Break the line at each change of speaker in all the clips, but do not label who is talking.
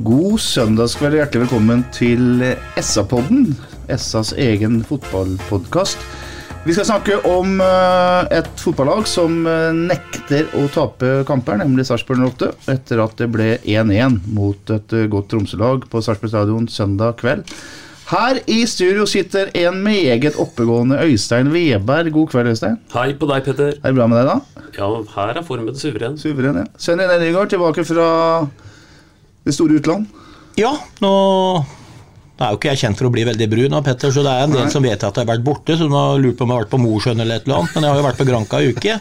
God søndagskveld hjertelig velkommen til SA-podden, SAs egen fotballpodkast. Vi skal snakke om eh, et fotballag som eh, nekter å tape kamper, nemlig Sarpsborg 08, etter at det ble 1-1 mot et eh, godt Tromsø-lag på Sarpsborg stadion søndag kveld. Her i studio sitter en meget oppegående Øystein Weberg. God kveld, Øystein.
Hei på deg, Petter.
Er det bra med deg, da?
Ja, her er formen suveren.
Suveren, ja. Sven René Nygaard tilbake fra det store utland.
Ja, nå Nå er jo ikke jeg kjent for å bli veldig brun, av Petter, så det er en del som vet at jeg har vært borte, så de har lurt på om jeg har vært på Mosjøen eller et eller annet. Men jeg har jo vært på Granca i uke,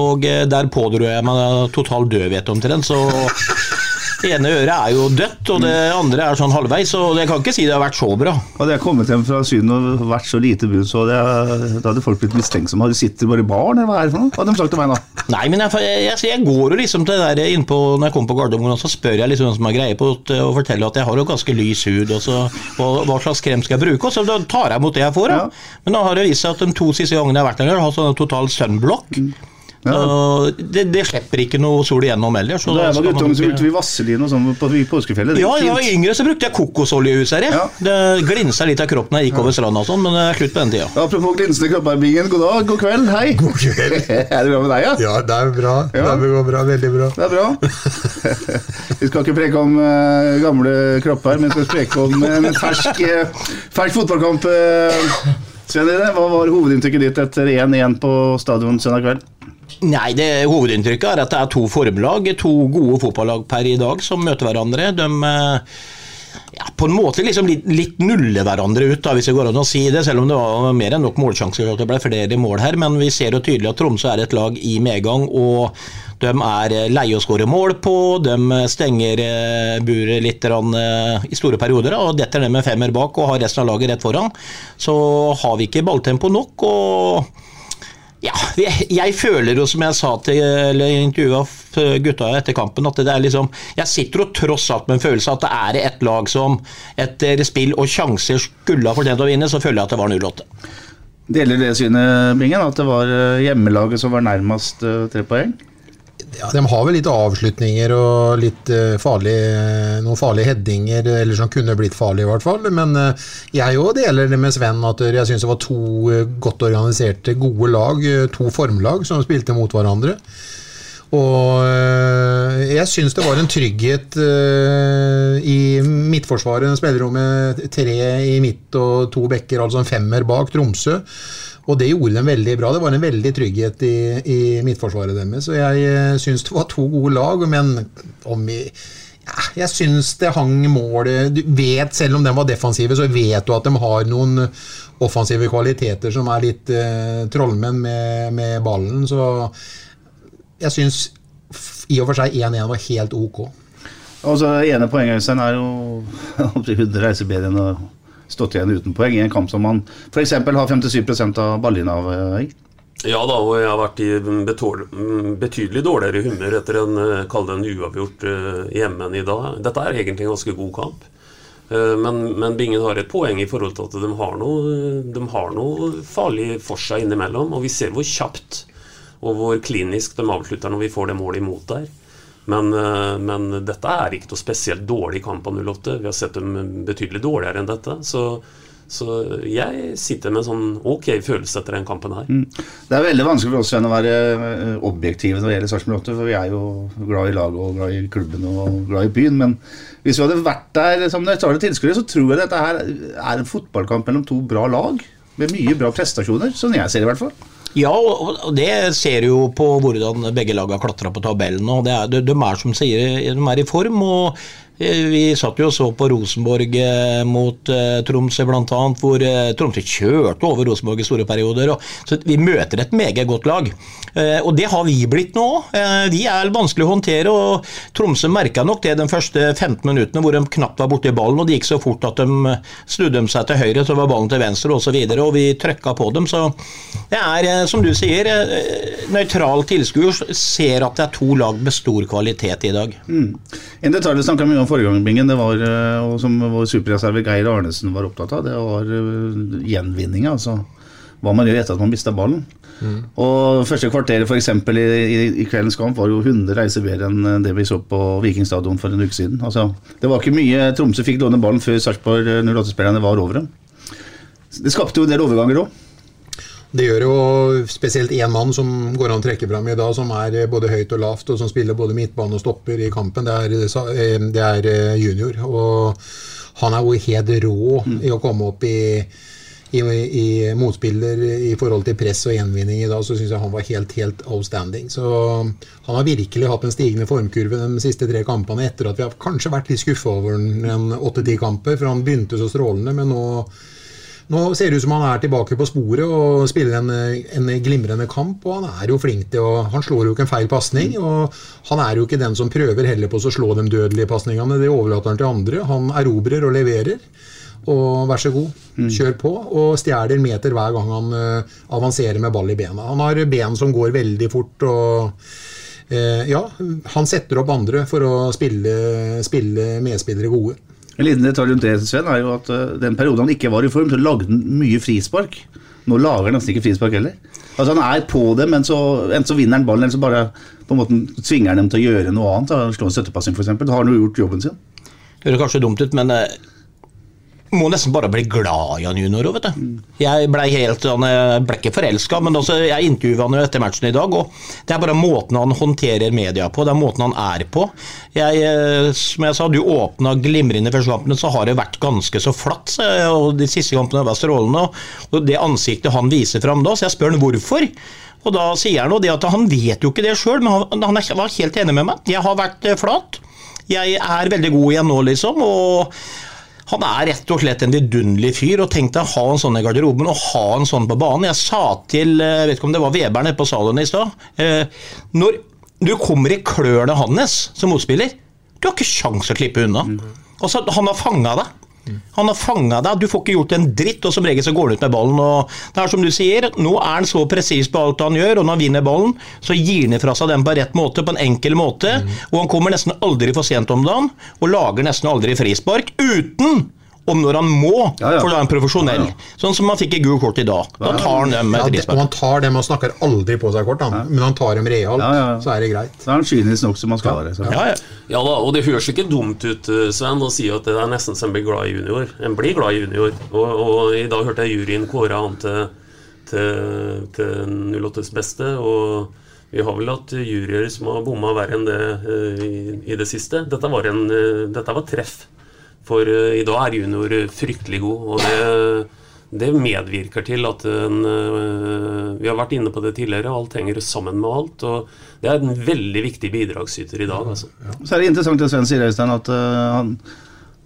og eh, der pådro jeg meg total døvhet omtrent. Så det ene øret er jo dødt, og det andre er sånn halvveis, og jeg kan ikke si det har vært så bra.
Hadde jeg kommet hjem fra Syden og vært så lite brun, så hadde, jeg, da hadde folk blitt mistenksomme. Har du sitter bare i baren, eller hva er det for noe? Hadde de sagt til meg da.
Nei, men jeg, jeg, jeg, går jo liksom til det der innpå Når jeg kommer på Gardermoen, så spør jeg liksom hvem som har greie på å og fortelle at jeg har jo ganske lys hud, og så hva, hva slags krem skal jeg bruke, og så da tar jeg imot det jeg får. Da.
Ja.
Men nå har det vist seg at de to siste gangene jeg har vært der, har sånn total sunblock.
Mm. Ja.
Det, det slipper ikke noe sol igjennom heller. Så
Da jeg var guttunge, så brukte vi vaselin og sånn på, påskefjellet.
Ja, jeg var yngre så brukte jeg kokosoljehuset her. jeg.
Ja.
Det glinsa litt av kroppen da jeg gikk over stranda og sånn, men det er slutt på den tida.
Apropos glinsende kropparbingen, god dag, god kveld, hei.
God kveld.
er det bra med deg, ja?
Ja, det er bra.
Ja.
Det går bra, veldig bra.
Det er bra. vi skal ikke preke om uh, gamle kropper, men vi skal preke om en fersk, eh, fersk fotballkamp. Uh, Sven hva var hovedinntrykket ditt etter 1-1 på stadion søndag kveld?
Nei, det Hovedinntrykket er at det er to formlag, to gode fotballag per i dag, som møter hverandre. De eh, ja, på en måte liksom litt, litt nuller hverandre ut, da, hvis det går an å si det. Selv om det var mer enn nok målsjanser at det ble flere mål her. Men vi ser jo tydelig at Tromsø er et lag i medgang. og de er eh, leie å skåre mål på, de stenger eh, buret litt i store perioder og detter ned med femmer bak og har resten av laget rett foran. Så har vi ikke balltempo nok. og ja, jeg, føler jo som jeg sa til eller intervjua gutta etter kampen, at det er liksom Jeg sitter jo tross alt med en følelse av at det er et lag som etter spill og sjanser skulle ha fortjent å vinne, så føler jeg at det var 0-8.
Deler det synet, Bingen, at det var eh, hjemmelaget som var nærmest eh, tre poeng?
Ja, de har vel litt avslutninger og litt eh, farlige, noen farlige headinger, eller som kunne blitt farlige i hvert fall. Men eh, jeg òg deler det med Sven at jeg syns det var to eh, godt organiserte, gode lag, eh, to formlag, som spilte mot hverandre. Og jeg syns det var en trygghet i midtforsvaret. Spillerommet tre i midt og to bekker, altså en femmer bak Tromsø. Og det gjorde dem veldig bra. Det var en veldig trygghet i, i midtforsvaret deres. Så jeg øh, syns det var to gode lag, men om vi ja, jeg syns det hang målet Du vet, selv om de var defensive, så vet du at de har noen offensive kvaliteter som er litt eh, trollmenn med, med ballen. Så jeg syns i og for seg 1-1 var helt ok.
Altså, ene poenget Øystein, er jo at 100 reiser bedre enn å stått igjen uten poeng i en kamp som man f.eks. har 57% av ballinnehav i.
Ja da, og jeg har vært i betydelig dårligere humør etter en eh, kall en uavgjort eh, hjemme enn i dag. Dette er egentlig en ganske god kamp. Eh, Men, men Bingen har et poeng i forhold til at de har, noe, de har noe farlig for seg innimellom. Og vi ser hvor kjapt og hvor klinisk de avslutter når vi får det målet imot der. Men, eh, men dette er ikke noe spesielt dårlig kamp av 08. Vi har sett dem betydelig dårligere enn dette. Så, Så jeg sitter med en sånn ok følelse etter den kampen her.
Mm. Det er veldig vanskelig for oss Sven, å være eh, objektive når det gjelder Sarpsborg 8, for vi er jo glad i laget og glad i klubben og glad i byen. Men hvis vi hadde vært der som nøytrale tilskuere, så tror jeg dette her er en fotballkamp mellom to bra lag. Med mye bra prestasjoner, som jeg ser i hvert fall.
Ja, og det ser du jo på hvordan begge lag har klatra på tabellen. og det er, de, de er som sier, de er i form. og vi satt jo og så på Rosenborg eh, mot eh, Tromsø bl.a., hvor eh, Tromsø kjørte over Rosenborg i store perioder. Så Vi møter et meget godt lag. Og det har vi blitt nå. Eh, vi er vanskelig å håndtere. og Tromsø merka nok det de første 15 minuttene hvor de knapt var borti ballen. og Det gikk så fort at de snudde de seg til høyre, så var ballen til venstre osv. Og, så videre, og vi trøkka på dem. så det er, som du sier, nøytral tilskuer ser at det er to lag med stor kvalitet i dag.
Mm. En detalj vi snakka mye om forrige gang, det var, eh, og som vår superreserve Geir Arnesen var opptatt av, det var uh, gjenvinninga. Altså hva man gjør etter at man mista ballen.
Mm.
Og Første kvarteret for eksempel, i, i, kveldens kamp var jo 100 reiser bedre enn det vi så på Viking stadion for en uke siden. Altså, det var ikke mye Tromsø fikk låne ballen før Sarpsborg 08-spillerne var over dem. Det skapte jo en del overganger òg.
Det gjør jo spesielt én mann som går an å trekke fram i dag, som er både høyt og lavt, og som spiller både midtbane og stopper i kampen. Det er, eh, det er eh, junior. Og han er jo helt rå i å komme opp i, i, i motspiller i forhold til press og gjenvinning i dag, så syns jeg han var helt, helt outstanding. Så han har virkelig hatt en stigende formkurve de siste tre kampene, etter at vi har kanskje vært litt skuffa over en åtte-ti kamper, for han begynte så strålende, men nå nå ser det ut som han er tilbake på sporet og spiller en, en glimrende kamp. og Han er jo flink til å Han slår jo ikke en feil pasning. Og han er jo ikke den som prøver heller på å slå de dødelige pasningene. Det overlater han til andre. Han erobrer og leverer. Og vær så god, kjør på. Og stjeler meter hver gang han uh, avanserer med ball i bena. Han har ben som går veldig fort. og uh, ja, han setter opp andre for å spille, spille medspillere gode.
En liten detalj rundt det, Sven, er jo at uh, den perioden han ikke var i form, så lagde han mye frispark. Nå lager han nesten ikke frispark heller. Altså Han er på det, men så, enten så vinner han ballen, eller så bare på en måte tvinger han dem til å gjøre noe annet. Slå en støttepassing, f.eks. Da har han jo gjort jobben sin.
Det høres kanskje dumt ut, men uh, må nesten bare bli glad i han junior òg, vet du. Jeg ble helt han ble ikke forelska, men også, jeg intervjuet han jo etter matchen i dag, og det er bare måten han håndterer media på, det er måten han er på. Jeg, eh, som jeg sa, du åpna glimrende første kampene, så har det vært ganske så flatt. Og de siste kampene var strålende, og det ansiktet han viser fram da, så jeg spør han hvorfor. Og da sier han jo det at han vet jo ikke det sjøl, men han, han var helt enig med meg. Jeg har vært eh, flat. Jeg er veldig god igjen nå, liksom. og han er rett og slett en vidunderlig fyr. og Tenk deg å ha en sånn i garderoben og ha en sånn på banen. Jeg sa til jeg vet ikke om det var Weber på salen i stad Når du kommer i klørne hans som motspiller, du har ikke sjans å klippe unna. Altså, han har fanga deg. Han har fanga deg, du får ikke gjort en dritt, og som regel så går han ut med ballen. og det er som du sier, Nå er han så presis på alt han gjør, og når han vinner ballen, så gir han fra seg den på rett måte, på en enkel måte. Og han kommer nesten aldri for sent om dagen, og lager nesten aldri frispark uten om når han må,
Ja, ja.
for da er han profesjonell.
Ja, ja.
Sånn som han fikk i gul kort i dag. Da tar han dem med
Ja, og han tar dem og snakker aldri på seg kort, han. men han tar dem realt,
Ja, ja, ja.
så er det greit.
Da er han kynisk nok som han skal være.
Ja, ja.
Ja da, og det høres ikke dumt ut, eh, Sven, å si at det er nesten som en blir glad i junior. En blir glad i junior. Og, og i dag hørte jeg juryen kåre han til, til, til 08s beste. Og vi har vel hatt juryer som har bomma verre enn det uh, i, i det siste. Dette var, en, uh, dette var treff. For uh, i dag er junior fryktelig god, og det, det medvirker til at en, uh, Vi har vært inne på det tidligere, alt henger sammen med alt. Og det er en veldig viktig bidragsyter i dag, altså.
Så er det interessant det Sven sier, Øystein, at uh, han,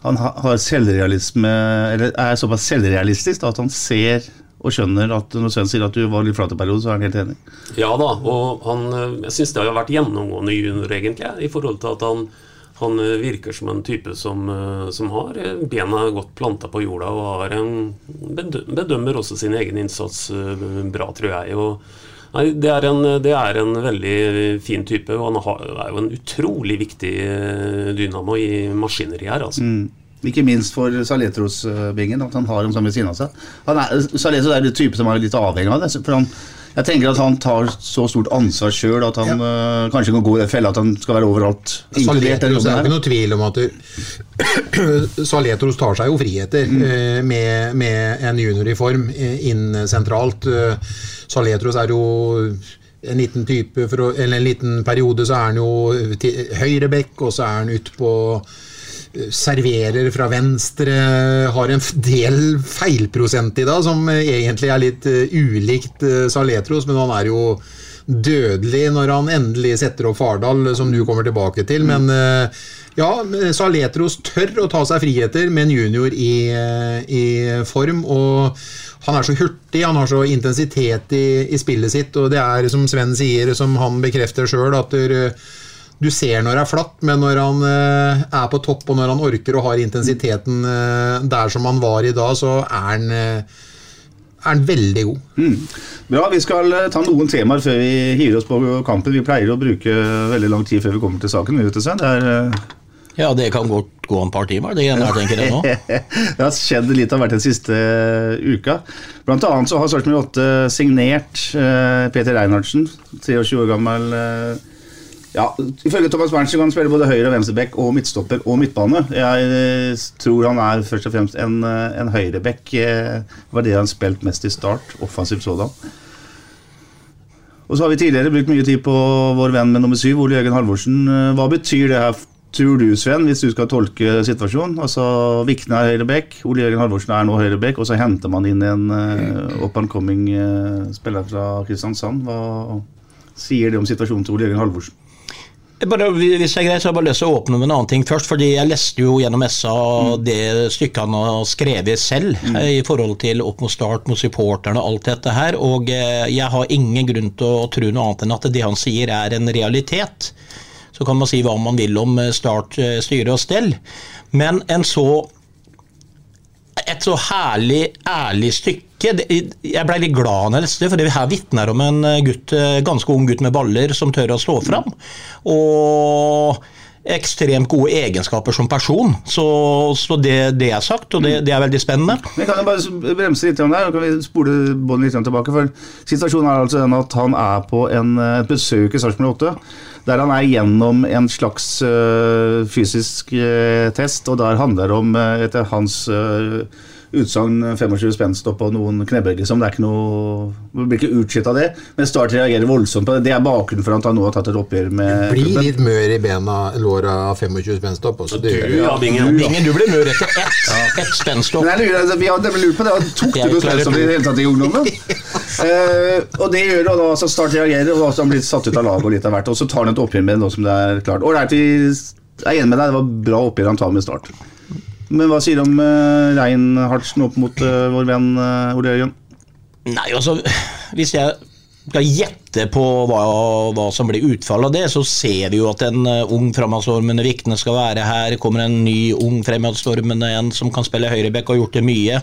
han har selvrealisme Eller er såpass selvrealistisk da, at han ser og skjønner at når Sven sier at du var litt flat i perioden, så er han helt enig.
Ja da, og han, jeg syns det har vært gjennomgående junior, egentlig, i forhold til at han, han eh, virker som en type som, eh, som har eh, bena godt planta på jorda og har bedømmer også sin egen innsats bra, tror jeg. og Nei, det er, en, det er en veldig fin type, og han har, er jo en utrolig viktig dynamo i maskineriet her. altså.
Mm. Ikke minst for Saletros-bingen, at han har dem sånn ved siden av seg. Han er, Saletros er en type som er litt avhengig av det. For han, jeg tenker at han tar så stort ansvar sjøl at han øh, kanskje kan gå i fella at han skal være overalt.
Saletros, det er ikke noe tvil om at Saletros tar seg jo friheter
Mm.
eh, med, med en junior i form eh, inn sentralt. Eh, Saletros er jo en liten type for eller en liten periode så er han jo høyrebekk, og så er han ute på eh, Serverer fra venstre, har en del feilprosent i dag, som eh, egentlig er litt eh, ulikt eh, Saletros, men han er jo dødelig når han endelig setter opp Fardal, som du kommer tilbake til. Men eh, ja, Saletros tør å ta seg friheter med en junior i, eh, i form. og han er så hurtig, han har så intensitet i, i spillet sitt, og det er som Sven sier, som han bekrefter sjøl, at der, du ser når det er flatt, men når han eh, er på topp, og når han orker og har intensiteten eh, der som han var i dag, så er han, eh, er han veldig god.
Bra, vi skal eh, ta noen temaer før vi hiver oss på kampen. Vi pleier å bruke veldig lang tid før vi kommer til saken. Vet du, Det, er, eh,
Ja, det kan godt gå en par timer, det ene jeg tenker jeg nå.
det har skjedd litt av hvert den siste eh, uka. Blant annet så har Sarpsborg 8 signert Peter Reinhardsen, 23 år gammel. eh, ja, Ifølge Thomas Berntsen kan han spille både høyre- og venstreback og midtstopper og midtbane. Jeg eh, tror han er først og fremst en, eh, en høyreback. eh, var det han spilte mest i start, offensivt sådan. Og så har vi tidligere brukt mye tid på vår venn med nummer syv, Ole Jørgen Halvorsen. Hva betyr det her, tror du, Sven, hvis du skal tolke situasjonen? Altså, Vikne er høyreback, Ole Jørgen Halvorsen er nå høyreback, og så henter man inn en uh, up and coming uh, spiller fra Kristiansand. Hva sier det om situasjonen til Ole Jørgen Halvorsen?
Bare, hvis jeg greier, så har jeg bare lyst til å åpne med en annen ting først. fordi Jeg leste jo gjennom SA det stykket han har skrevet selv mm. i forhold til opp mot start, mot supporterne og alt dette her. Og eh, jeg har ingen grunn til å tro noe annet enn at det han sier er en realitet. Så kan man si hva man vil om eh, Start, eh, styre og stell. Men en så et så herlig, ærlig stykke. Det- Jeg ble litt glad når jeg leste det, for det her vitner om en eh, gutt, eh, ganske ung gutt med baller som tør å stå fram. Og ekstremt gode egenskaper som person. Så, så det, det er sagt, og det, det er veldig spennende.
Men kan jeg bare bremse litt der, og kan vi spole båndet litt tilbake. for Situasjonen er altså den at han er på en, eh, et besøk i Sarpsborg 8, der han er gjennom en slags eh, fysisk eh, test, og der handler det om, etter hans uh, utsagn, 25 spenststopp og noen knebøy. Liksom. Det er ikke noe, det blir ikke utskitt av det, men Start reagerer voldsomt på det. Det er bakgrunnen for at han nå har tatt et oppgjør med
Blir
klubben.
litt mør i bena, låra av 25 spenstopp. Også. Gjør
Du, ja, Bingen.
Ingen, du blir mør etter ett, ett spenstopp.
Men jeg lurer, altså, vi har nemlig lurt på det. Tok du noe spenststoff i det hele tatt i ungdommen? uh, og det gjør da altså Start reagerer, og så han blir satt ut av laget og litt av hvert. Og så tar han et oppgjør med det nå som det er klart. Ålreit, vi er enig med deg, det var bra oppgjør han tar med Start. Men hva sier du om uh, Reinhardsen opp mot uh, vår venn uh, Ole Jørgen?
Nei, altså, hvis jeg skal gjette på hva, hva som blir utfallet av det, så ser vi jo at en eh, ung fremadstormende Vikne skal være her. Kommer en ny ung fremadstormende en som kan spille høyreback og har gjort det mye.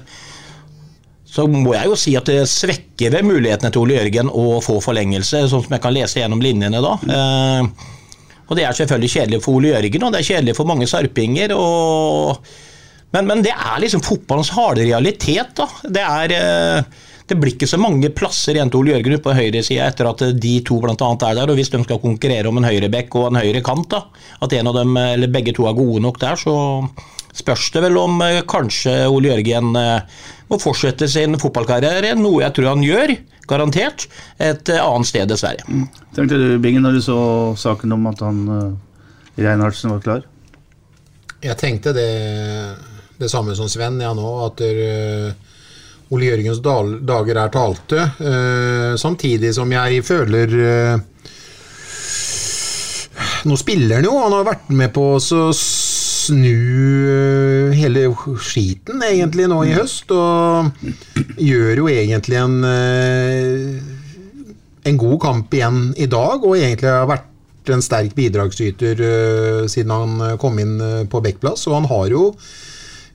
Så må jeg jo si at det svekker ved mulighetene til Ole Jørgen å få forlengelse, sånn som jeg kan lese gjennom linjene da. Eh, og det er selvfølgelig kjedelig for Ole Jørgen, og det er kjedelig for mange sarpinger. og men, men det er liksom fotballens harde realitet. da. Det er... eh, det blir ikke så mange plasser igjen til Ole Jørgen på høyresida etter at de to annet er der. og Hvis de skal konkurrere om en høyrebekk og en høyre kant, da, at en av dem, eller begge to er gode nok der, så spørs det vel om eh, kanskje Ole Jørgen eh, må fortsette sin fotballkarriere, noe jeg tror han gjør, garantert, et eh, annet sted, dessverre.
Tenkte du, Bingen, når du så saken om at han uh, Reinhardsen var klar?
Jeg tenkte det, det samme som Sven, ja nå, at der, Ole Jørgens dal, dager er talte. Uh, samtidig som jeg føler uh, Nå spiller han jo, han har vært med på å snu hele skiten egentlig nå i høst, og gjør jo egentlig en en god kamp igjen i dag, og egentlig har vært en sterk bidragsyter uh, siden han kom inn uh, på Bekkplass. Og han har jo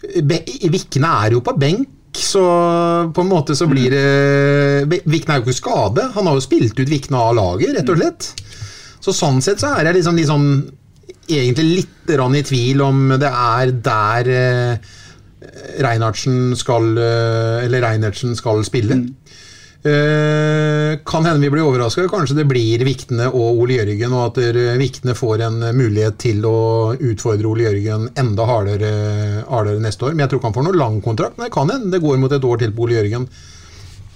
Vikne er jo på benk, så på en måte så blir det Vikne er jo ikke skade. Han har jo spilt ut Vikne av laget, rett og slett. Så sånn sett så er jeg liksom, liksom egentlig litt rann i tvil om det er der eh, Reinertsen skal eh, Eller Reinertsen skal spille. Eh, kan hende vi blir overraska. Kanskje det blir Vikne og Ole Jørgen, og at eh, Vikne får en mulighet til å utfordre Ole Jørgen enda hardere, hardere neste år. Men jeg tror ikke han får noen lang kontrakt. Nei, kan hende det går mot et år til på Ole Jørgen.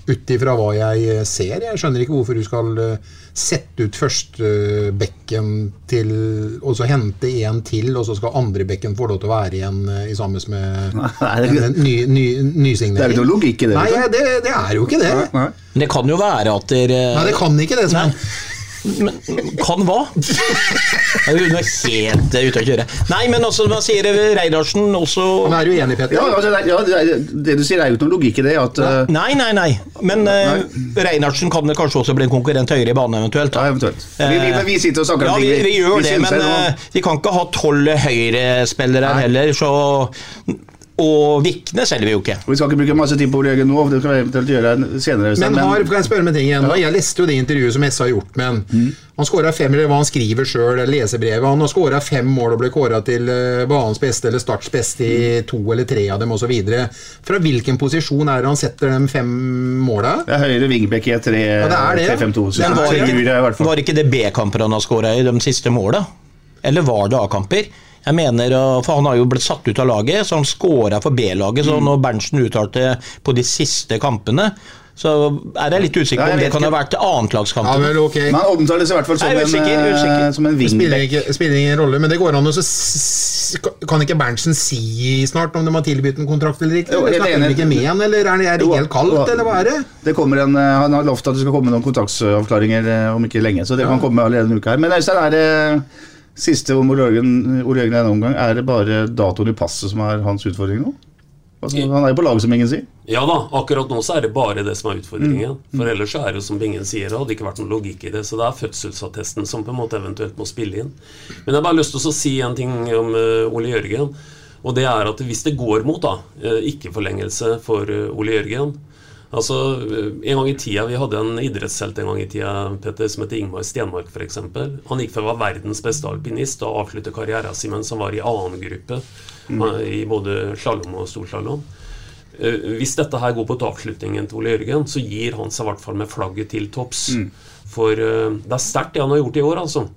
Ut ifra hva jeg eh, ser. Jeg skjønner ikke hvorfor du skal eh, sette ut førstebekken til Og så hente en til, og så skal andrebekken få lov til å være igjen eh, i sammen med en ny, ny, nysignering.
Det er ikke noe logikk i det,
Nei, ja, det, det er jo ikke det.
Nei, nei.
Det kan jo være at dere
Nei, det kan ikke det. Sven.
Men kan hva? Det er helt eh, ute å kjøre. Nei, men altså, hva sier Reidarsen også
Men er du enig, Petter?
Ja, altså, det, ja, det, det du sier, er jo ikke noe logikk i det. At, eh,
Nei, nei, nei. Men uh, Reinertsen kan det kanskje også bli en konkurrent høyere i banen, eventuelt.
ja, eventuelt. Vi, vi, vi sitter og snakker
Ja,
om
vi,
ting
vi gjør det, men
uh,
eh, vi kan ikke ha tolv høyrespillere
Nei.
heller, så Og Vikne selger vi jo ikke.
Vi skal ikke bruke masse tid på Ole Jørgen nå, det skal vi eventuelt gjøre senere.
Men har, kan jeg spørre med ting igjen? Jeg leste jo det intervjuet som Esse har gjort med han.
Mm.
Han skåra fem, eller hva han skriver sjøl, lesebrevet. Han har skåra fem mål og ble kåra til eh, banens beste eller Starts beste i to eller tre av dem osv. Fra hvilken posisjon er det han setter de fem måla?
Det er høyre vingbekk i et tre-
Ja, det er det, ja.
3-5-2. så
var var ikke det B-kamper han har skåra i de siste måla? Eller var det A-kamper? Jeg mener, uh, for Han har jo blitt satt ut av laget, så han scora for B-laget.
Mm.
Så når Berntsen uttalte på de siste kampene, så er jeg litt usikker på om det kan ha
vært
vært
Ja
annetlagskamper.
vel.
Men han omtales i hvert fall som,
Nei, er usikker,
en, eh, som en
Det spiller,
wingback.
ikke, spiller ingen rolle, men det går an å så Kan ikke Berntsen si snart om de har tilbudt en kontrakt eller ikke?
Jo,
Snakker de ikke med han, eller er det, er det helt kaldt,
jo.
eller hva er det?
Det en, eh, Han har lovt at det skal komme noen kontraktsavklaringer eh, om ikke lenge, så det kan komme allerede en uke her. Men Øystein, er det siste om Ole Jørgen er omgang, er det bare datoen i passet som er hans utfordring nå? Altså, han er jo på laget, som ingen sier.
Ja da, akkurat nå så er det bare det som er utfordringen.
Mm.
For ellers så er det jo som Bingen sier, det hadde ikke vært noen logikk i det. Så det er fødselsattesten som på en måte eventuelt må spille inn. Men jeg har bare lyst til å si en ting om eh, Ole Jørgen. Og det er at hvis det går mot da, eh, ikke-forlengelse for eh, Ole Jørgen Altså, eh, En gang i tida, Vi hadde en idrettshelt en gang i tida Petter, som het Ingmar Stenmark f.eks. Han gikk for å være verdens beste alpinist og avsluttet karrieren sin mens han var i annen gruppe. mm. I både slalåm og storslalåm. Eh, Hvis dette her går på avslutningen til Ole Jørgen, så gir han seg i hvert fall med flagget til topps. For eh, det er sterkt det han har gjort i år, altså.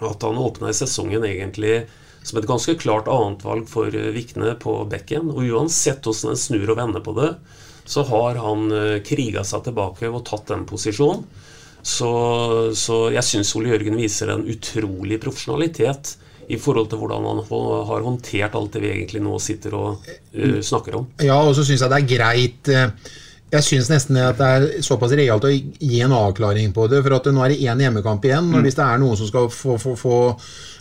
At han åpna i sesongen egentlig som et ganske klart annetvalg for eh, Vikne på bekken. Og uansett hvordan en snur og vender på det, så har han uh, kriga seg tilbake og tatt den posisjonen. Så, så jeg syns Ole Jørgen viser en utrolig profesjonalitet i forhold til hvordan han har håndtert alt det vi egentlig nå sitter og uh, snakker om.
Ja, og så syns jeg det er greit eh, Jeg syns nesten at det er såpass realt å gi en avklaring på det. For at nå er det én hjemmekamp igjen. Og hvis det er noen som skal få, få, få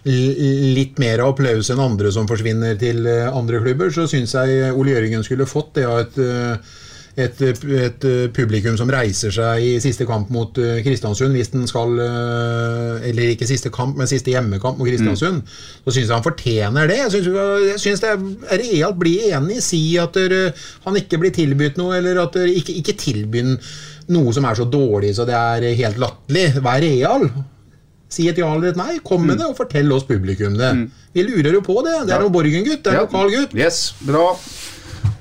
litt mer applaus enn andre som forsvinner til eh, andre klubber, så syns jeg Ole Jørgen skulle fått det av et eh, et, et publikum som reiser seg i siste kamp mot eh, Kristiansund, hvis den skal eh, Eller ikke siste kamp, men siste hjemmekamp mot Kristiansund. Så syns jeg han fortjener det. Jeg syns, det er realt. Bli enig. Si at der, han ikke blir tilbudt noe, eller at der, ikke, ikke tilbyr noe som er så dårlig så det er helt latterlig. Vær real. Si et ja eller et nei. Kom med det, og fortell oss publikum det. Vi lurer jo på det. Det er
Ja.
jo Borgen-gutt. Det er
Ja.
lokal gutt.
Yes, bra.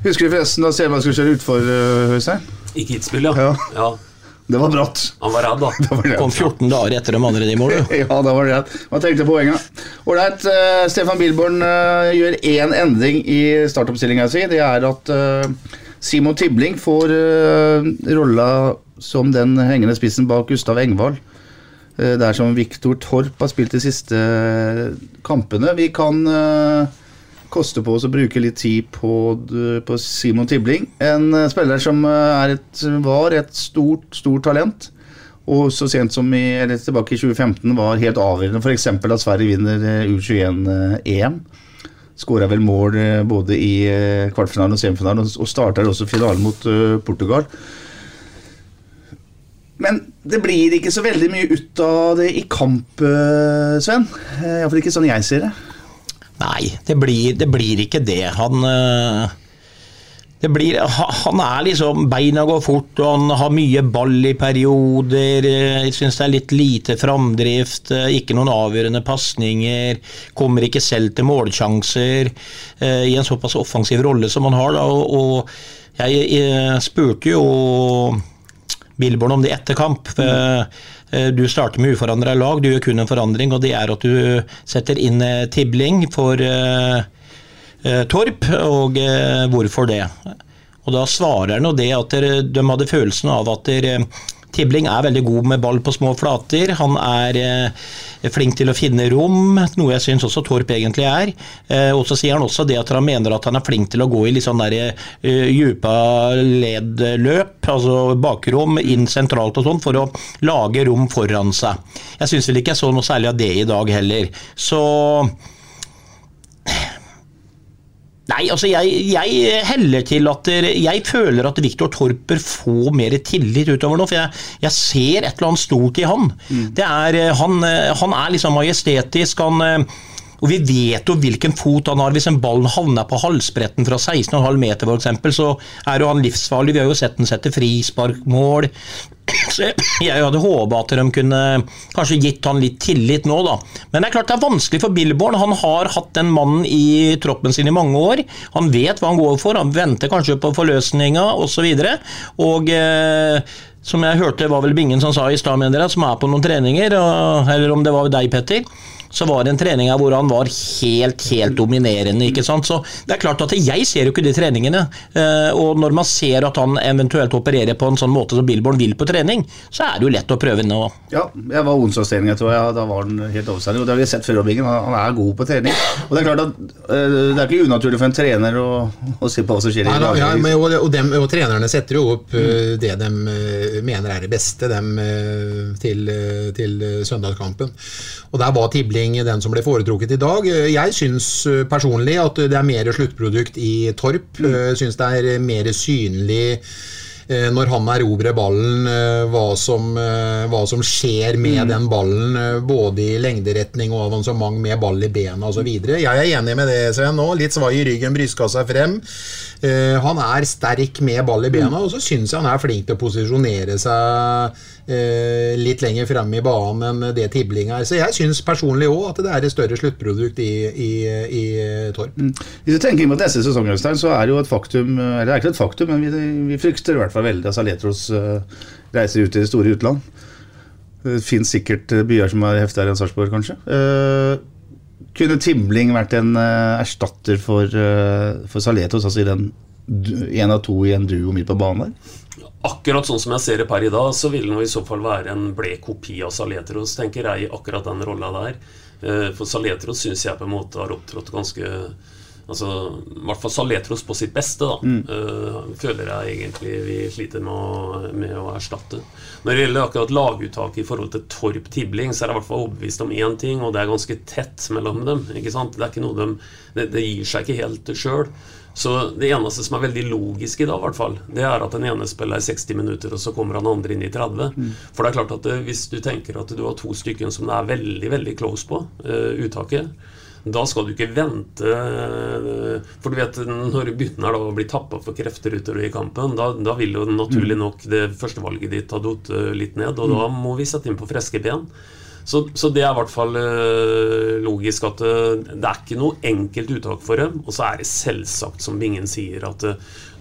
Husker du forresten da Selma skulle kjøre utfor, uh, Øystein?
I Kitzbühel, ja.
Ja.
ja.
Det var bratt.
Han var redd, da.
Det var redd.
Kom 14 dager etter de andre i mål, du.
Ja, da var det rett. Hva tenkte poenget? Ålreit, uh, Stefan Bilborn uh, gjør én endring i startoppstillinga si. Det er at uh, Simon Tibling får eh, rolla som den hengende spissen bak Gustav Engvald. Uh, det er som Viktor Torp har spilt de siste eh, kampene. Vi kan eh, koste på oss å bruke litt tid på, på Simon Tibling. En eh, spiller som eh, et, var et stort, stort talent. Og så sent som i, eller tilbake i 2015 var helt avgjørende f.eks. at Sverige vinner eh, U21-EM. Skåra vel mål eh, både i eh, kvartfinalen og semifinalen, og- starta også finalen mot eh, Portugal. Men det blir ikke så veldig mye ut av det i kamp, eh, Sven. Eh, Iallfall ikke sånn jeg ser det.
Nei, det blir, det blir ikke det. Han øh, det blir, Han er liksom Beina går fort, og han har mye ball i perioder. eh, Jeg syns det er litt lite framdrift. eh, Ikke noen avgjørende pasninger. Kommer ikke selv til målsjanser eh, i en såpass offensiv rolle som han har. Da, og, jeg, eh, spurte jo Billborn om det etter kamp. eh, Du starter med uforandra lag, du gjør kun en forandring, og det er at du setter inn eh, Tibling for eh, eh, Torp, og eh, hvorfor det? Og Da svarer han jo det at de hadde følelsen av at dere, Tibling er veldig god med ball på små flater. Han er eh, flink til å finne rom, noe jeg syns også Torp egentlig er. Eh, og så sier han også det at han mener at han er flink til å gå i litt sånn der, eh, djupa ledløp, altså bakrom, inn sentralt og sånn, for å lage rom foran seg. Jeg syns vel ikke jeg så noe særlig av det i dag heller. Så Nei, altså jeg, jeg heller til at Jeg føler at Viktor Torp bør få mer tillit utover nå. For jeg, jeg ser et eller annet stort i han. Det er, eh, han, eh, han er liksom majestetisk. Han, eh, og vi vet jo hvilken fot han har. Hvis en ball havner på halsbretten fra 16,5 meter for eksempel, så er jo han livsfarlig. Vi har jo sett han sette frisparkmål. Så jeg, hadde håpa at de kunne kanskje gitt han litt tillit nå, da. Men det er klart det er vanskelig for Billborn. Han har hatt den mannen i troppen sin i mange år. Han vet hva han går for, han venter kanskje på forløsninga osv. Og, eh, som jeg hørte var vel Bingen som sa i stad, som er på noen treninger, eller om det var deg, Petter. Så var det en trening hvor han var helt, helt dominerende. ikke sant? Så det er klart at Jeg ser jo ikke de treningene. eh, Og når man ser at han eventuelt opererer på en sånn måte som Billborn vil på trening, så er det jo lett å prøve nå.
Ja, jeg var onsdagstrening, jeg tror jeg. Da var han helt overstendig. Og det har vi sett før, Robbingen. Han han er god på trening. Og det er klart at eh, det er ikke unaturlig for en trener å, å se på hva som skjer i
Nei, ja, men, og, og, dem, og trenerne setter jo opp mm. det de mener er det beste dem, til, til søndagskampen. Og der var Tibling den som ble foretrukket i dag. Eh, Jeg syns eh, personlig at det er mer sluttprodukt i Torp. Mm. Syns det er mer synlig eh, når han erobrer ballen, eh, hva som, eh, hva som skjer med
Mm.
den ballen, eh, både i lengderetning og avansement med ball i bena osv. Jeg er enig med det, Sven. nå. Litt svai i ryggen, brystkassa frem. Eh, han er sterk med ball i bena, og så syns jeg han er flink til å posisjonere seg eh, litt lenger fremme i banen enn det Tibling er. Så jeg syns personlig òg at det er et større sluttprodukt i, i, i Torp.
Hvis du tenker inn mot neste sesong, Øystein, så er det jo et faktum Eller det er ikke et faktum, men vi, vi frykter i hvert fall veldig at Saletros uh, reiser ut i det store utland. Det fins sikkert eh, byer som er heftigere enn Sarpsborg, kanskje. Eh, kunne Timling vært en uh, erstatter for, uh, for Saletros, altså i den én av to i en duo midt på banen der?
Akkurat sånn som jeg ser det per i dag, så vil det i så fall være en blek kopi av Saletros, tenker jeg, i akkurat den rolla der. Eh, For Saletros syns jeg på en måte har opptrådt ganske Altså, I hvert fall Saletros på sitt beste, da. eh, føler jeg egentlig vi sliter med å, med å erstatte. Når det gjelder akkurat laguttaket i forhold til Torp Tibling, så er jeg i hvert fall overbevist om én ting, og det er ganske tett mellom dem. ikke sant? Det er ikke de, det, det gir seg ikke helt sjøl. Så det eneste som er veldig logisk i dag, hvert fall, det er at den ene spiller i 60 minutter, og så kommer han andre inn i 30. For det er klart at det, hvis du tenker at du har to stykker som det er veldig, veldig close på, uh, uttaket, da skal du ikke vente For du vet, når du begynner da å bli tappa for krefter utover i kampen, da, da vil jo naturlig nok det førstevalget ditt ha datt eh, litt ned, og da må vi sette inn på friske ben. Så, så det er i hvert fall eh, logisk at eh, det er ikke noe enkelt uttak for dem. Og så er det selvsagt, som Bingen sier, at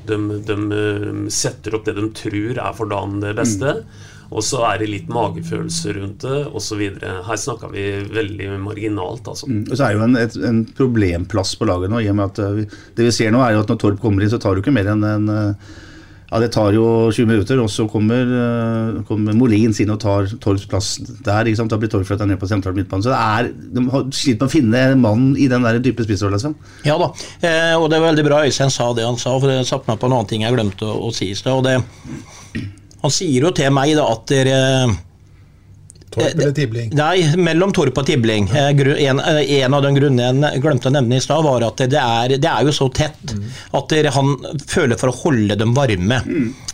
de, de setter opp det de tror er for dagen det beste. Og så er det litt magefølelse rundt det osv. Her snakker vi veldig marginalt, altså.
Og så er det jo en, et, en problemplass på laget nå. i og med at eh, vi, Det vi ser nå, er jo at når Torp kommer inn, så tar det ikke mer enn en eh, ja, Det tar jo 20 minutter, og så kommer, eh, kommer Molins inn og tar Torps plass der. ikke sant? Da blir Torp flytta ned på sentral midtbane. Så det er, de har slitt med å finne mannen mann i den der dype spissrolla. Liksom.
Ja da, eh, og det er veldig bra Øystein sa det han sa, for det satte meg på en annen ting jeg glemte å, å si i stad. Han sier jo til meg da at dere
Torp eller Tibling?
Nei, mellom Torp og Tibling. Eh, En, eh, en av de grunnene jeg glemte å nevne i stad, var at det er, det er jo så tett at dere, han føler for å holde dem varme.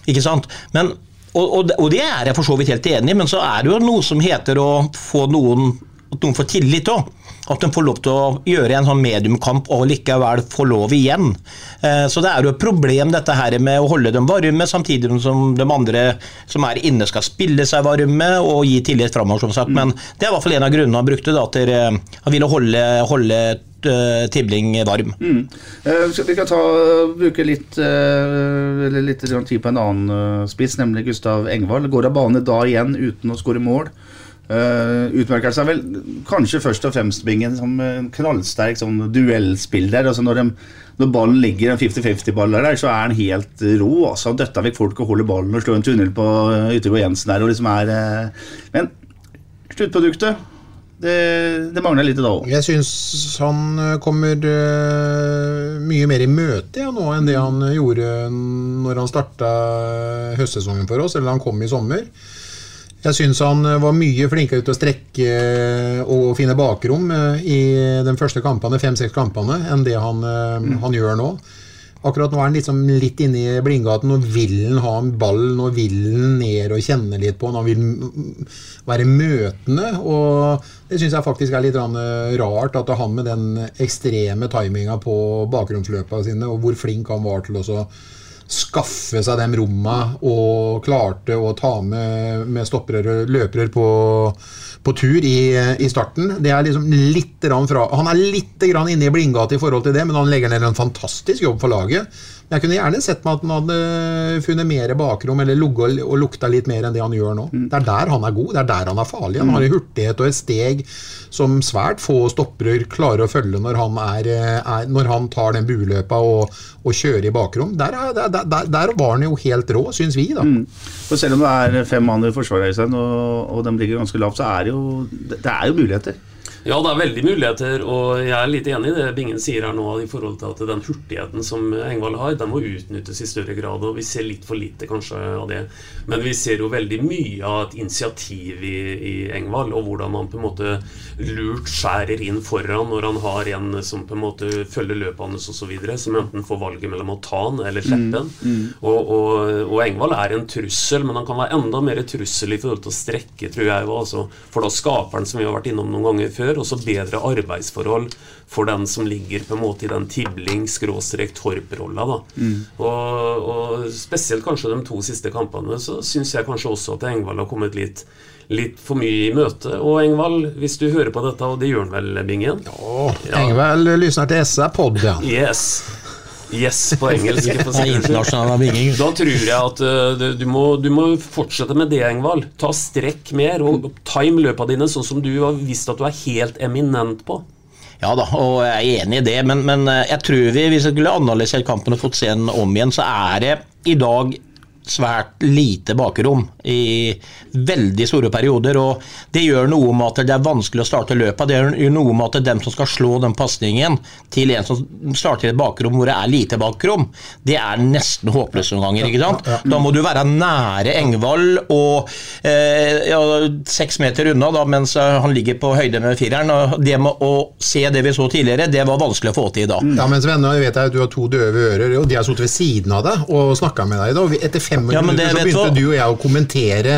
Ikke sant? Men, og, og, og det er jeg for så vidt helt enig i, men så er det jo noe som heter å få noen at noen får tillit òg. At de får lov til å gjøre en sånn mediumkamp og likevel få lov igjen. Eh, Så det er jo et problem dette her med å holde dem varme, samtidig som de andre som er inne skal spille seg varme og gi tillit framover, som sagt. Men det er i hvert fall en av grunnene han brukte, da, til eh, han ville holde, holde eh, Tibling varm.
Mm. Vi kan ta, bruke litt, litt tid på en annen spiss, nemlig Gustav Engvald. Går av bane da igjen uten å skåre mål. Uh, utmerker seg vel kanskje først og fremst Bingen som en knallsterk sånn duellspiller. Altså når, når ballen ligger en 50-50-ball der, så er han helt rå. Altså, han døtter vekk folk og holder ballen og slår en tunnel på uh, Yttergård Jensen der. Og liksom er, uh, men sluttproduktet det, det mangler litt da òg.
Jeg syns han eh, kommer eh, mye mer i møte ja, nå enn det han eh, gjorde når han starta høstsesongen for oss, eller han kom i sommer. Jeg syns han eh, var mye flinkere til å strekke eh, og finne bakrom eh, i de første kampene, fem-seks kampene, enn det han, mm. han gjør nå. Akkurat nå er han liksom litt inne i blindgaten. Nå vil han ha en ball, nå vil han ned og kjenne litt på. Han vil han være møtende. Og det syns jeg faktisk er litt rart, at han med den ekstreme timinga på bakromsløpa sine, og hvor flink han var til å skaffe seg de romma og klarte å ta med, med stoppere og løpere på, på tur i, i starten. Det er liksom litt fra, Han er litt inne i blindgata i forhold til det, men han legger ned en fantastisk jobb for laget. Jeg kunne gjerne sett meg at han hadde funnet mer bakrom eller ligget og lukta litt mer enn det han gjør nå. Det er der han er god, det er der han er farlig. Han har en hurtighet og et steg som svært få stoppere klarer å følge når han, er, er, når han tar den bueløpa og, og kjører i bakrom. Der, er- der, der, der var han jo helt rå, syns vi, da.
For selv om det er fem mann i forsvaret, og, og de ligger ganske lavt, så er det jo, det er jo muligheter.
Ja, det er veldig muligheter, og jeg er litt enig i det Bingen sier her nå i forhold til at den hurtigheten som Engvald har, den må utnyttes i større grad, og vi ser litt for lite kanskje av det. Men vi ser jo veldig mye av et initiativ i, i Engvald, og hvordan han på en måte lurt skjærer inn foran når han har en som på en måte følger løpet hans osv., som enten får valget mellom å ta han eller slippe han. Og, og, og Engvald er en trussel, men han kan være enda mer trussel i forhold til å strekke, tror jeg. Altså. For da skaper han, som vi har vært innom noen ganger før, også bedre arbeidsforhold for den som ligger på en måte i den tibling-torp-rolla. Mm. Og, og spesielt kanskje de to siste kampene, så syns jeg kanskje også at Engvald har kommet litt Litt for mye i møte. Og Engvald, hvis du hører på dette, og det gjør han vel, Bingen? Ja.
Engvald lyssnar til SR-podden.
Yes. Yes på engelsk.
På er internasjonal binging.
Da tror jeg at uh, du, må, du må fortsette med det, Engvald. Ta strekk mer, og time løpa dine sånn som du har visst at du er helt eminent på.
Ja da, og jeg er enig i det, men, men eh, jeg tror vi, hvis jeg skulle analysert kampen og fått se den om igjen, så er det i dag svært lite bakrom i veldig store perioder. og Det gjør noe med at det er vanskelig å starte løpet. Det gjør noe med at dem som skal slå den pasningen til en som starter i et bakrom hvor det er lite bakrom, det er nesten håpløst noen ganger. ikke sant? Da må du være nære Engvald og eh, ja, seks meter unna da, mens eh, han ligger på høyde med fireren. og Det med å se det vi så tidligere, det var vanskelig å få til i dag.
Ja, men Sven, jeg vet at du har to døve ører, og de har sittet ved siden av deg og snakka med deg i dag. Etter fem
Ja,
minutter så begynte
hva?
du og jeg å kommentere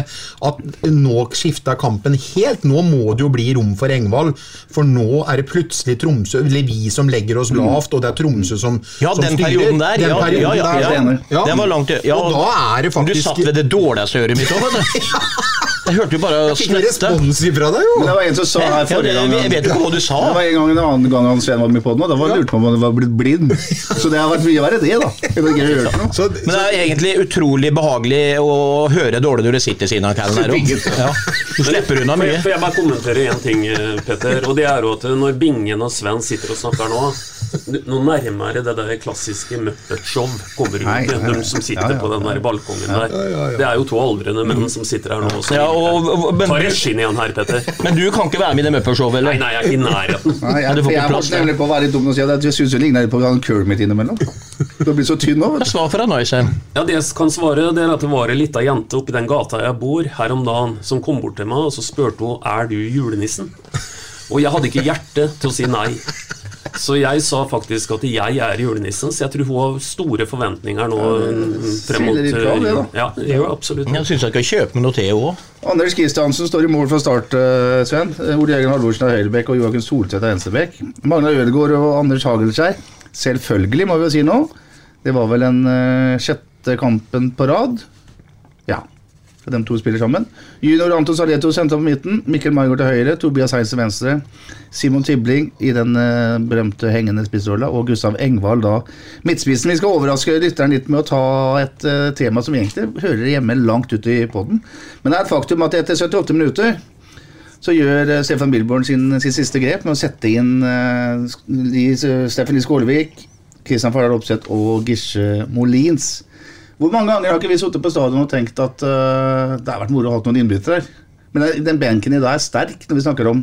at nå skifta kampen helt. Nå må det jo bli rom for Engvald, for nå er det plutselig Tromsø, eller vi som legger oss lavt, og det er Tromsø som,
Ja,
som
den
styrer.
perioden der.
Den
ja,
perioden
ja, ja,
der,
ja.
ja.
Den var langt ja,
Og da er det
Du satt ved det dårligste øret mitt òg, vet du. Jeg hørte jo bare
Jeg fikk respons ifra deg, jo!
Men det var en som sa her forrige gang
jeg vet ikke hva du sa.
Det var en gang en annen gang han Sven var med på den, og da var lurte på om han var blitt blind. Så det har vært mye verre, det, da. Noe.
Så,
Men det er egentlig utrolig behagelig å høre dårlig når du sitter siden av Callen her. Ja. Du slipper unna mye.
for jeg bare kommentere én ting, eh, Petter. Og det er jo at når Bingen og Sven sitter og snakker nå Nå nærmere det der klassiske Muppet Show kommer ut. De som sitter
Ja, ja,
på den der balkongen der.
ja, ja.
Det er jo to aldrende menn som sitter her nå. og
Ja, og, og, men,
regien igjen her, Petter.
men du kan ikke være med i det Muppet-showet,
Nei,
eller?
nei, jeg er ikke i nærheten.
Nei, jeg, jeg måtte nemlig på å være litt dum og si at jeg syns du ligner litt på han Kermit innimellom. Du har blitt så tynn nå, vet du.
Svar fra Neusheim.
Ja, Det jeg kan svare, det er at det var ei lita jente oppi den gata jeg bor her om dagen, som kom bort til meg og så spurte hun er du julenissen. Og jeg hadde ikke hjerte til å si nei. Så jeg sa faktisk at jeg er julenissen, så jeg tror hun har store forventninger nå frem mot. Ja, det gjør absolutt.
Jeg syns jeg skal kjøpe med noe til òg.
Anders Kristiansen står i mål fra start, eh, Sven. Ole Jørgen Halvorsen av høyrebekk og Joakim Soltvedt av Enstebekk. Magna Ødegaard og Anders Hagelskjær, selvfølgelig må vi jo si nå. Det var vel den eh, sjette kampen på rad. Så De to spiller sammen. Junior Anton Sareto sendte på midten. Mikkel Maigård til høyre. Tobias Heis til venstre. Simon Tibling i den eh, berømte hengende spissrolla. Og Gustav Engvald da midtspissen. Vi skal overraske lytteren litt med å ta et eh, tema som egentlig hører hjemme langt ute i poden. Men det er et faktum at etter 78 minutter så gjør eh, Stefan Bilborn sin, sin siste grep med å sette inn uh, Steffen Lie Skålevik, Kristian Fardal Opseth og Gisje Molins. Hvor mange ganger har ikke vi sittet på stadion og tenkt at uh, det har vært moro å ha noen innbyttere her? Men den benken i dag er sterk når vi snakker om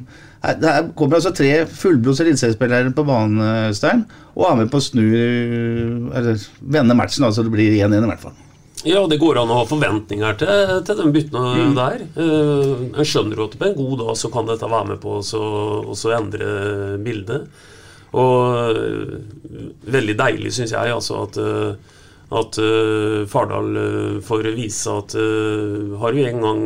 Det kommer altså tre fullblods eliteseriespillere på banen, Øystein, og er med på å snu Eller vende matchen, altså det blir 1-1 i hvert fall.
Ja, det går an å ha forventninger til, til de byttene
Mm.
der. Jeg skjønner jo at på en god dag så kan dette være med på å endre bildet. Og eh, veldig deilig, syns jeg, altså at eh, at uh, Fardal uh, får vise at uh, har du en gang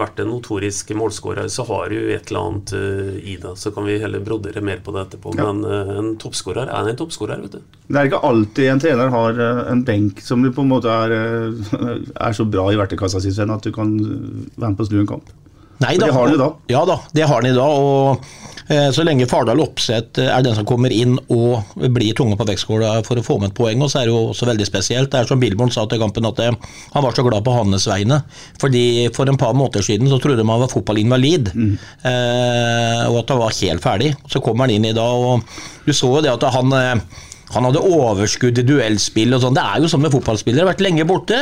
vært en notorisk målskårer, så har du et eller annet i det. Så kan vi heller brodere mer på det etterpå.
Ja.
Men en toppskårer er en toppskårer, vet du.
Det er ikke alltid en trener har en benk som på en måte er, er så bra i verktøykassa si, at du kan være med på å snu en kamp.
Nei da.
det har han i dag.
Ja da, det har han i dag. Og så lenge Fardal Opseth er den som kommer inn og blir tunge på vektskåla for å få med et poeng, og så er det jo også veldig spesielt. Det er som Billborn sa til kampen, at eh, han var så glad på hans vegne. Fordi for en par måneder siden så trodde man var fotballinvalid, eh, og at han var helt ferdig. Så kommer han inn i dag, og du så jo det at han eh, han hadde overskudd i duellspill og sånn. Det er jo sånn med fotballspillere. Vært lenge borte.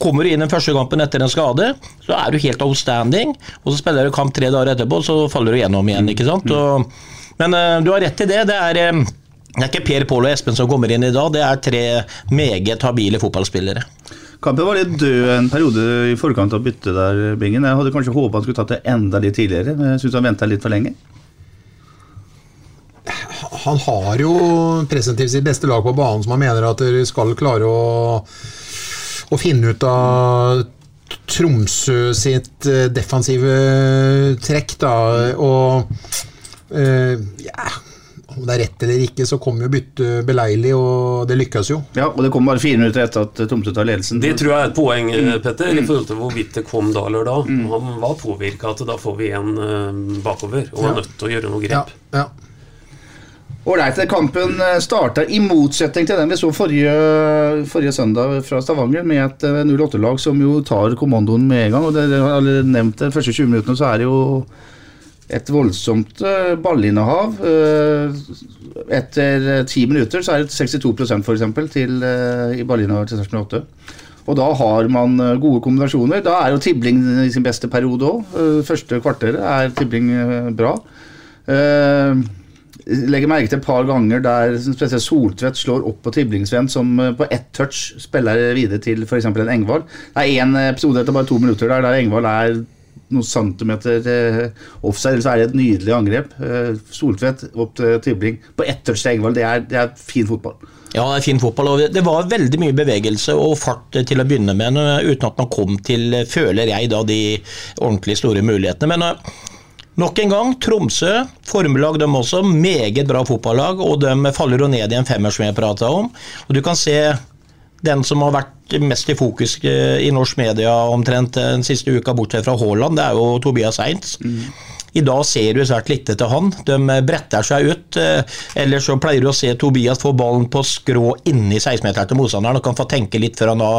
Kommer du inn den første kampen etter en skade, så er du helt outstanding. Og så spiller du kamp tre dager etterpå, så faller du gjennom igjen, ikke sant. Og, men eh, du har rett i det. Det er, eh, det er ikke Per Pål og Espen som kommer inn i dag, det er tre meget habile fotballspillere.
Kampen var litt død en periode i forkant av byttet der, Bingen. Jeg hadde kanskje håpa han skulle tatt det enda litt tidligere, men jeg syns han venta litt for lenge.
Han har jo presentivt sitt beste lag på banen, som han mener at dere skal klare å, å finne ut av Tromsø sitt eh, defensive trekk, da. Og eh, ja, om det er rett eller ikke, så kom jo byttet beleilig, og det lykkes jo.
Ja, og det kom bare fire minutter etter at Tromsø tar ledelsen.
Det tror jeg er et poeng, eh, Petter, i forhold til hvorvidt det kom da eller da. Han var påvirka at da får vi en eh, bakover, og er nødt til å gjøre noe grep.
ja.
Ålreit, kampen starta i motsetning til den vi så forrige, forrige søndag fra Stavanger, med et eh, 08-lag som jo tar kommandoen med en gang. og Dere har allerede nevnt det, de første 20 minuttene så er det jo et voldsomt eh, ballinnehav. Eh, Etter eh, ti minutter så er det 62 for eksempel, til, eh, i ballinnehavet til Sarpsborg 8. Og da har man eh, gode kombinasjoner. Da er jo Tibling i sin beste periode òg. Første kvarteret er Tibling eh, bra. Eh, legger merke til et par ganger der spesielt Soltvedt slår opp på Tiblingsvenn, som eh, på ett touch spiller videre til f.eks. en Engvald. Det er én episode etter bare to minutter der der Engvald er noen centimeter eh, offside, eller så er det et nydelig angrep. Eh, Soltvedt opp til Tibling på ett touch til Engvald. Det er, det er fin fotball.
Ja, det er fin fotball. og Det var veldig mye bevegelse og fart til å begynne med, eh, uten at man kom til, eh, føler jeg, da, de ordentlig store mulighetene. Men eh, nok en gang, Tromsø, formelag de også, meget bra fotballag, og de faller jo ned i en femmer som jeg prata om. Og du kan se den som har vært mest i fokus eh, i norsk media omtrent den siste uka, bortsett fra Haaland, det er jo Tobias Heinz. I dag ser du svært lite til han. De bretter seg ut. Ellers Eller så pleier du å se Tobias få ballen på skrå inni 16-meteren til motstanderen og kan få tenke litt før han da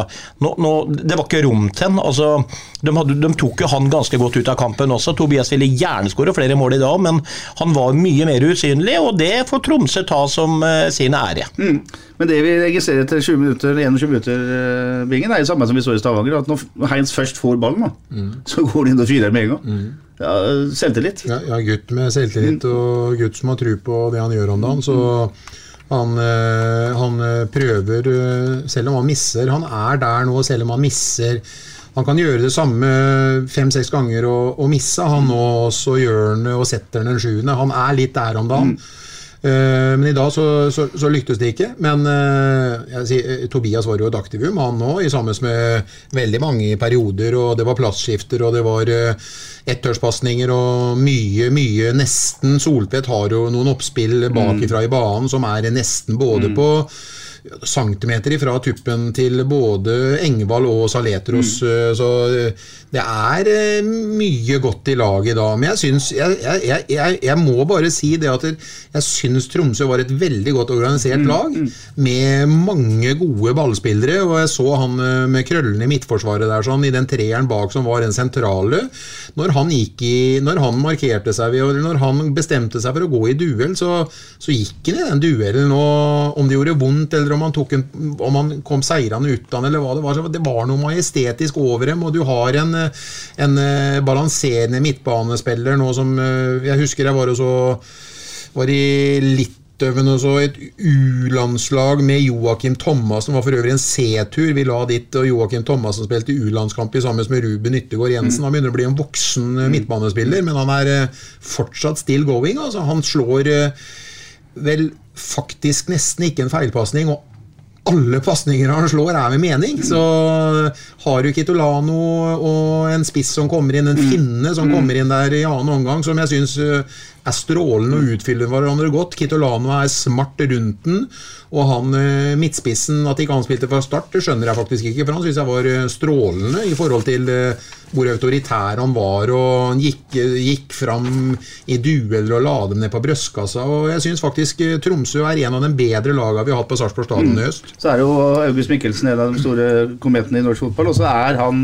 nå, nå, Det var ikke rom til han. Altså, de, hadde, de tok jo han ganske godt ut av kampen også. Tobias ville gjerne skåre flere mål i dag, men han var mye mer usynlig, og det får Tromsø ta som eh, sin ære.
Mm. Men det vi registrerer etter 20 minutter, 21 minutter, eh, Bingen, er det samme som vi så i Stavanger. At når Heinz først får ballen, da, så går han inn og fyrer med en gang. Ja, selvtillit.
Ja, ja, gutt med selvtillit og gutt som har tro på det han gjør om dagen. Så han, eh, han eh, prøver, eh, selv om han misser Han er der nå, selv om han misser. Han kan gjøre det samme fem-seks ganger og, og misse. Han nå også gjør han og setter han den sjuende. Han er litt der om dagen. Eh, men i dag så, så, så lyktes det ikke. Men eh, jeg sier, eh, Tobias var jo et aktivum, han òg, sammen med veldig mange i perioder. Og det var plassskifter, og det var eh, ettørspasninger og mye, mye Nesten Soltvedt har jo noen oppspill bakifra i banen som er nesten både på centimeter ifra tuppen til både Engvald og Saletros. Mm. Så eh, det er eh, mye godt i laget da. Men jeg syns jeg, jeg, jeg, jeg, må bare si det at jeg syns Tromsø var et veldig godt organisert lag. Med mange gode ballspillere. Og jeg så han eh, med krøllene i midtforsvaret der sånn, i den treeren bak som var den sentrale. Når han, gikk i, når han markerte seg ved, eller når han bestemte seg for å gå i duell, så, så gikk han i den duellen. Og om det gjorde vondt, eller om han, tok en, om han kom seirende ut eller hva det var, så det var noe majestetisk over dem. Og du har en, en eh, balanserende midtbanespiller nå som eh, Jeg husker jeg var også, var i litt og så et U-landslag med Joakim Thomassen. Var for øvrig en C-tur vi la dit, og Joakim Thomassen spilte U-landskamp sammen med Ruben Yttergård Jensen. Han begynner å bli en voksen eh, midtbanespiller, men han er fortsatt still going. Altså. Han slår vel faktisk nesten ikke en feilpasning. og alle pasninger han slår, er med mening. Så har du Kitolano og en spiss som kommer inn, en finne som kommer inn der i annen omgang, som jeg syns er strålende og utfyller hverandre godt. Kitolano er smart rundt den, og han eh, midtspissen, at ikke han spilte fra start, det skjønner jeg faktisk ikke, for han syns jeg var eh, strålende i forhold til eh, hvor autoritær han var, og han gikk, gikk fram i dueller og la dem ned på brystkassa. og Jeg syns faktisk Tromsø er en av de bedre lagene vi har hatt på Sarpsborg stadion i høst.
Så er jo August Mikkelsen en av de store kometene i norsk fotball, og så er han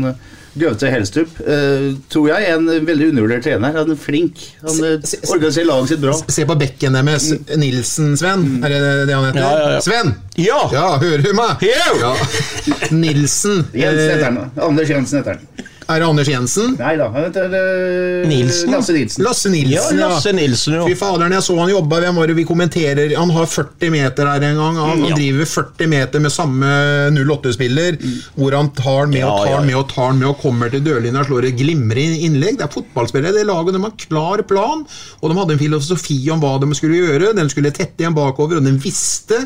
Gaute Helstrup, uh, tror jeg, er en veldig undervurdert trener. Han er flink. Han eh, organiserer laget sitt bra.
Se på bekken deres. Nilsen, Sven. Er det det han heter?
Ja, ja, ja.
Sven!
Ja!
Ja, hører du meg? Ja. Nilsen.
Jens heter
Eh,
han. Anders Jensen heter han.
Er det Anders Jensen?
Nei da, han heter uh,
Nilsen.
Lasse Nilsen.
Lasse Nilsen, ja.
Lasse Nilsen, jo.
Fy faderen, jeg så han jobba. Hvem var det vi kommenterer? Han har 40 meter her en gang. Han, han driver 40 meter med samme 08-spiller, hvor han tar med og tar
ja, ja.
med og tar med og kommer til dørlinja og slår et glimrende innlegg. Det er fotballspillere. Det laget de har klar plan, og de hadde en filosofi om hva de skulle gjøre. De skulle tette igjen bakover, og de visste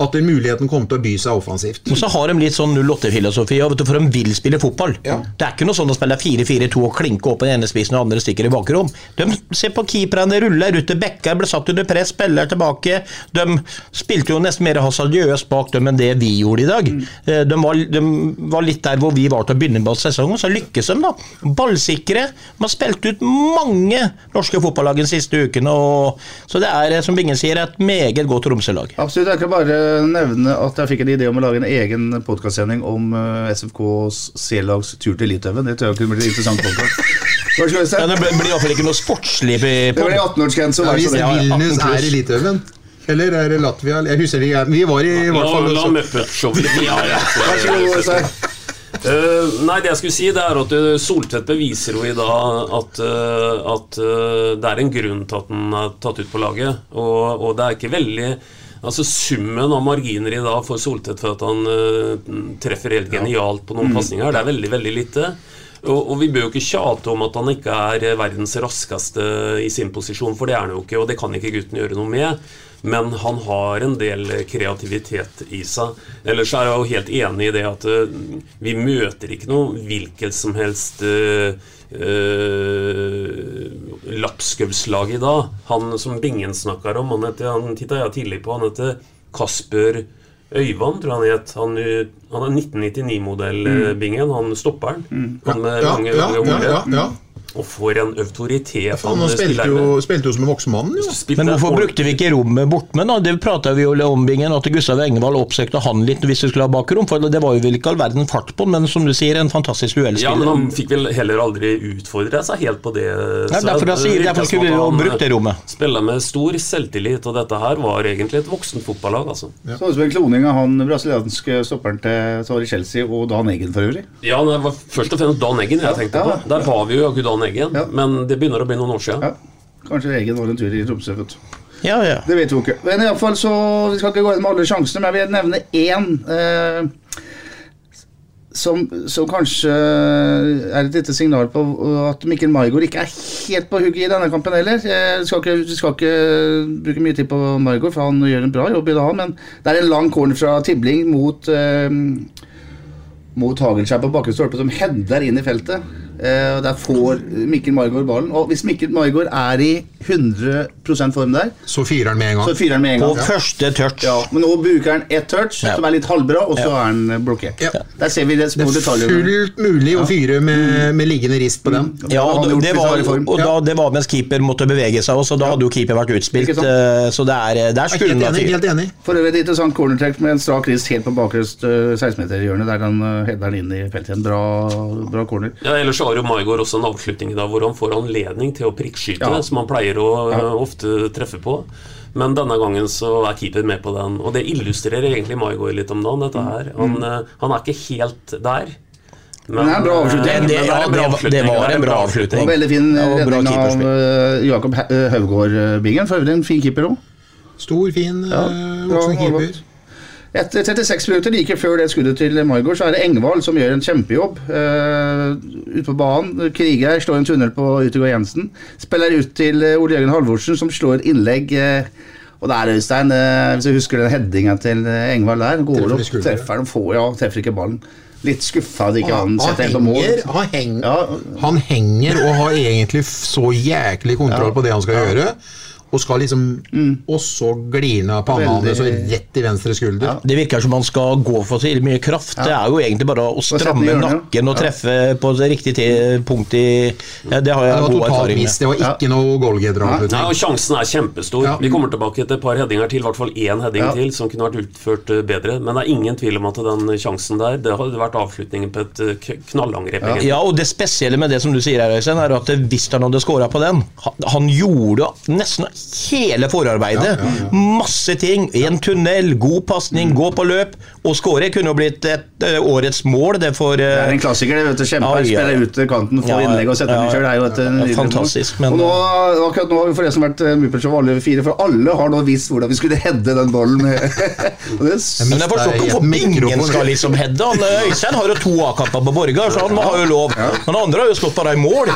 at den muligheten kommer til å by seg offensivt.
Og så har de litt sånn 08-filosofi, og for de vil spille fotball.
Ja.
Det er ikke noe sånn å spille 4-4-2 og klinke opp den ene spissen og andre stikker i bakrom. De ser på keeperne, ruller ut til bekker, ble satt under press, spiller tilbake. De spilte jo nesten mer hasardiøst bak dem enn det vi gjorde i dag. Mm. De var, de var litt der hvor vi var til å begynne med sesongen, så lykkes de, da. Ballsikre. De har spilt ut mange norske fotballag den siste uken, og, så det er, eh, som Bingen sier, et meget godt Tromsø-lag.
Absolutt. Jeg kan bare nevne at jeg fikk en idé om å lage en egen podkastsending om eh, SFKs C-lags tur til Litauen. Det tror jeg kunne blitt en interessant podkast. Se?
Ja, det blir iallfall ikke noe sportslig på
Det blir 18-årsgrense.
Ja, hvis. Vilnius er i Litauen. Eller er det Latvia? Jeg husker ikke. Vi var i hvert
La,
fall
la
også-
Muppet-showet
Vær så god, Øystein.
Eh, nei, det jeg skulle si, det er at uh, Soltvedt beviser jo i dag at, uh, at uh, det er en grunn til at han er tatt ut på laget. Og, og det er ikke veldig Altså Summen av marginer i dag for Soltvedt for at han uh, treffer helt genialt på noen pasninger, det er veldig, veldig lite. Og, og vi bør jo ikke tjate om at han ikke er eh, verdens raskeste i sin posisjon, for det er han jo ikke, og det kan ikke gutten gjøre noe med. Men han har en del kreativitet i seg. Ellers er jeg jo helt enig i det at eh, vi møter ikke noe hvilket som helst uh, lapskauslag i dag. Han som Bingen snakker om, han, heter, han titta jeg tidlig på, han heter Kasper Øyvand, tror jeg han het. Han, eh, han er 1999-modell, eh, Bingen. Han stopperen. Han med
Ja,
lange,
ja,
lange
ja,
hår.
ja, ja.
Og for en autoritet
Faen, han spilte jo, spilte jo som en voksen mann, jo.
Spilte
Men hvorfor brukte vi ikke rommet bortmed? da? Det prata vi jo om Bingen, at Gustav Engevald oppsøkte han litt hvis vi skulle ha bakrom. For det var jo vel ikke all verden fart på, men som du sier, en fantastisk
Ja, men han fikk vel heller aldri utfordra seg helt på det.
Ja, derfor jeg sier- derfor skulle vi jo brukt det rommet.
Spiller med stor selvtillit, og dette her var egentlig et voksent fotballag. altså.
Så ut som en kloning av han brasilianske stopperen til Chelsea, og Dan Eggen for øvrig.
Ja, det var først og fremst Dan Eggen jeg tenkte
Ja,
på. Der har vi jo jaggu Dan Eggen,
Ja.
men det begynner å bli noen år siden.
Ja. Kanskje Eggen var en tur i Tromsø. vet du.
Ja, ja.
Det vet vi ikke. Men i alle fall så, Vi skal ikke gå inn med alle sjansene, men jeg vil nevne én. Eh, som, som kanskje er et lite signal på at Mikkel Maigård ikke er helt på hugget i denne kampen heller. Jeg skal ikke, vi skal ikke bruke mye tid på Maigård, for han gjør en bra jobb i dag, men det er en lang corner fra Tibling mot eh, mot Hagelskjær på bakre stolpe, som header inn i feltet. Og Der får Mikkel Margaard ballen. Og hvis Mikkel Margaard er i 100 form der,
Så fyrer han med en gang.
så fyrer han med en
På første touch.
Ja, men nå bruker han ett touch,
Ja.
som er litt halvbra, og så er han blokkert.
Ja.
Der ser vi det små detaljer.
Det er
detaljer.
fullt mulig å fyre med, med liggende rist på den.
Ja, og, det var, og da, det var mens keeper måtte bevege seg også, da hadde jo keeper vært utspilt. Eh, Så det er, der
Jeg
skulle
er
han
helt
ha
enig.
fyrt.
Helt enig.
For øvrig et interessant cornertrekk med en strak rist helt på bakerst uh, 16-meterhjørnet, der han header den inn i feltet. En bra, bra corner.
Ja, Ellers har jo Maigård også en avslutning i dag hvor han får anledning til å prikkskyte,
Ja.
som han pleier å
Ja.
eh, ofte treffer på. Men denne gangen så er keeper med på den. Og det illustrerer egentlig Maigård litt om dagen, dette her. Han, eh, han er ikke helt der.
Men det er en bra avslutning.
eh,
Det- det- ja, det var- det var en bra avslutning.
Og veldig fin
Ja,
redning av Jakob Ha- uh, Haugård-bingen. For øvrig en fin keeper òg.
Stor, fin,
Ja,
voksen keeper.
Etter 36 minutter, like før det skuddet til Maigård, så er det Engvald som gjør en kjempejobb. Uh, ute på banen. Kriger slår en tunnel på Utegård Jensen. Spiller ut til eh, Ole Jørgen Halvorsen, som slår innlegg. Uh, og der, Øystein, uh, hvis du husker den headinga til Engvald der, går
Treffer
opp, treffer den, får, ja, treffer ikke ballen. Litt skuffa at ikke han
Han,
setter en på mål.
han, henger,
Ja.
han henger og har egentlig så jæklig kontroll
Ja.
på det han skal gjøre. Og skal liksom Og så glir han panna og rett i venstre skulder.
Ja.
Det virker som man skal gå for så mye kraft. Det er jo egentlig bare å stramme nakken og treffe på det riktige punkt i ja, Det har
Det
jeg
var
god erfaring med.
Det var ikke noe
Nei,
goalgetter-avslutning.
og Sjansen er kjempestor.
Ja.
Vi kommer tilbake til et par headinger til, i hvert fall én heading
Ja.
til, som kunne vært utført eh, bedre. Men det er ingen tvil om at den sjansen der, det hadde vært avslutningen på et eh, knallangrep.
Ja, og Det spesielle med det som du sier, her, Øystein, er at hvis han hadde scora på den Han, han gjorde nesten hele forarbeidet. Masse ting. En tunnel, god pasning, gå på løp. Og skåre kunne jo blitt et, eh, årets mål. Det for
Det er en klassiker. det, vet du, Kjempe,
Ja, ja.
ut kanten,
Ja,
innlegg og setter
ja,
den selv. Det er jo et nydelig
fantastisk, men-
Og nå, akkurat nå har vi forresten vært uh, Mupelshow alle fire, for alle har nå visst hvordan vi skulle hedde den ballen. det,
men jeg forstår ikke hvorfor ingen skal liksom hedde. Han, eh, Øystein har jo to A-kamper på Borgar, så han har jo lov. Men andre har jo slått bare i mål.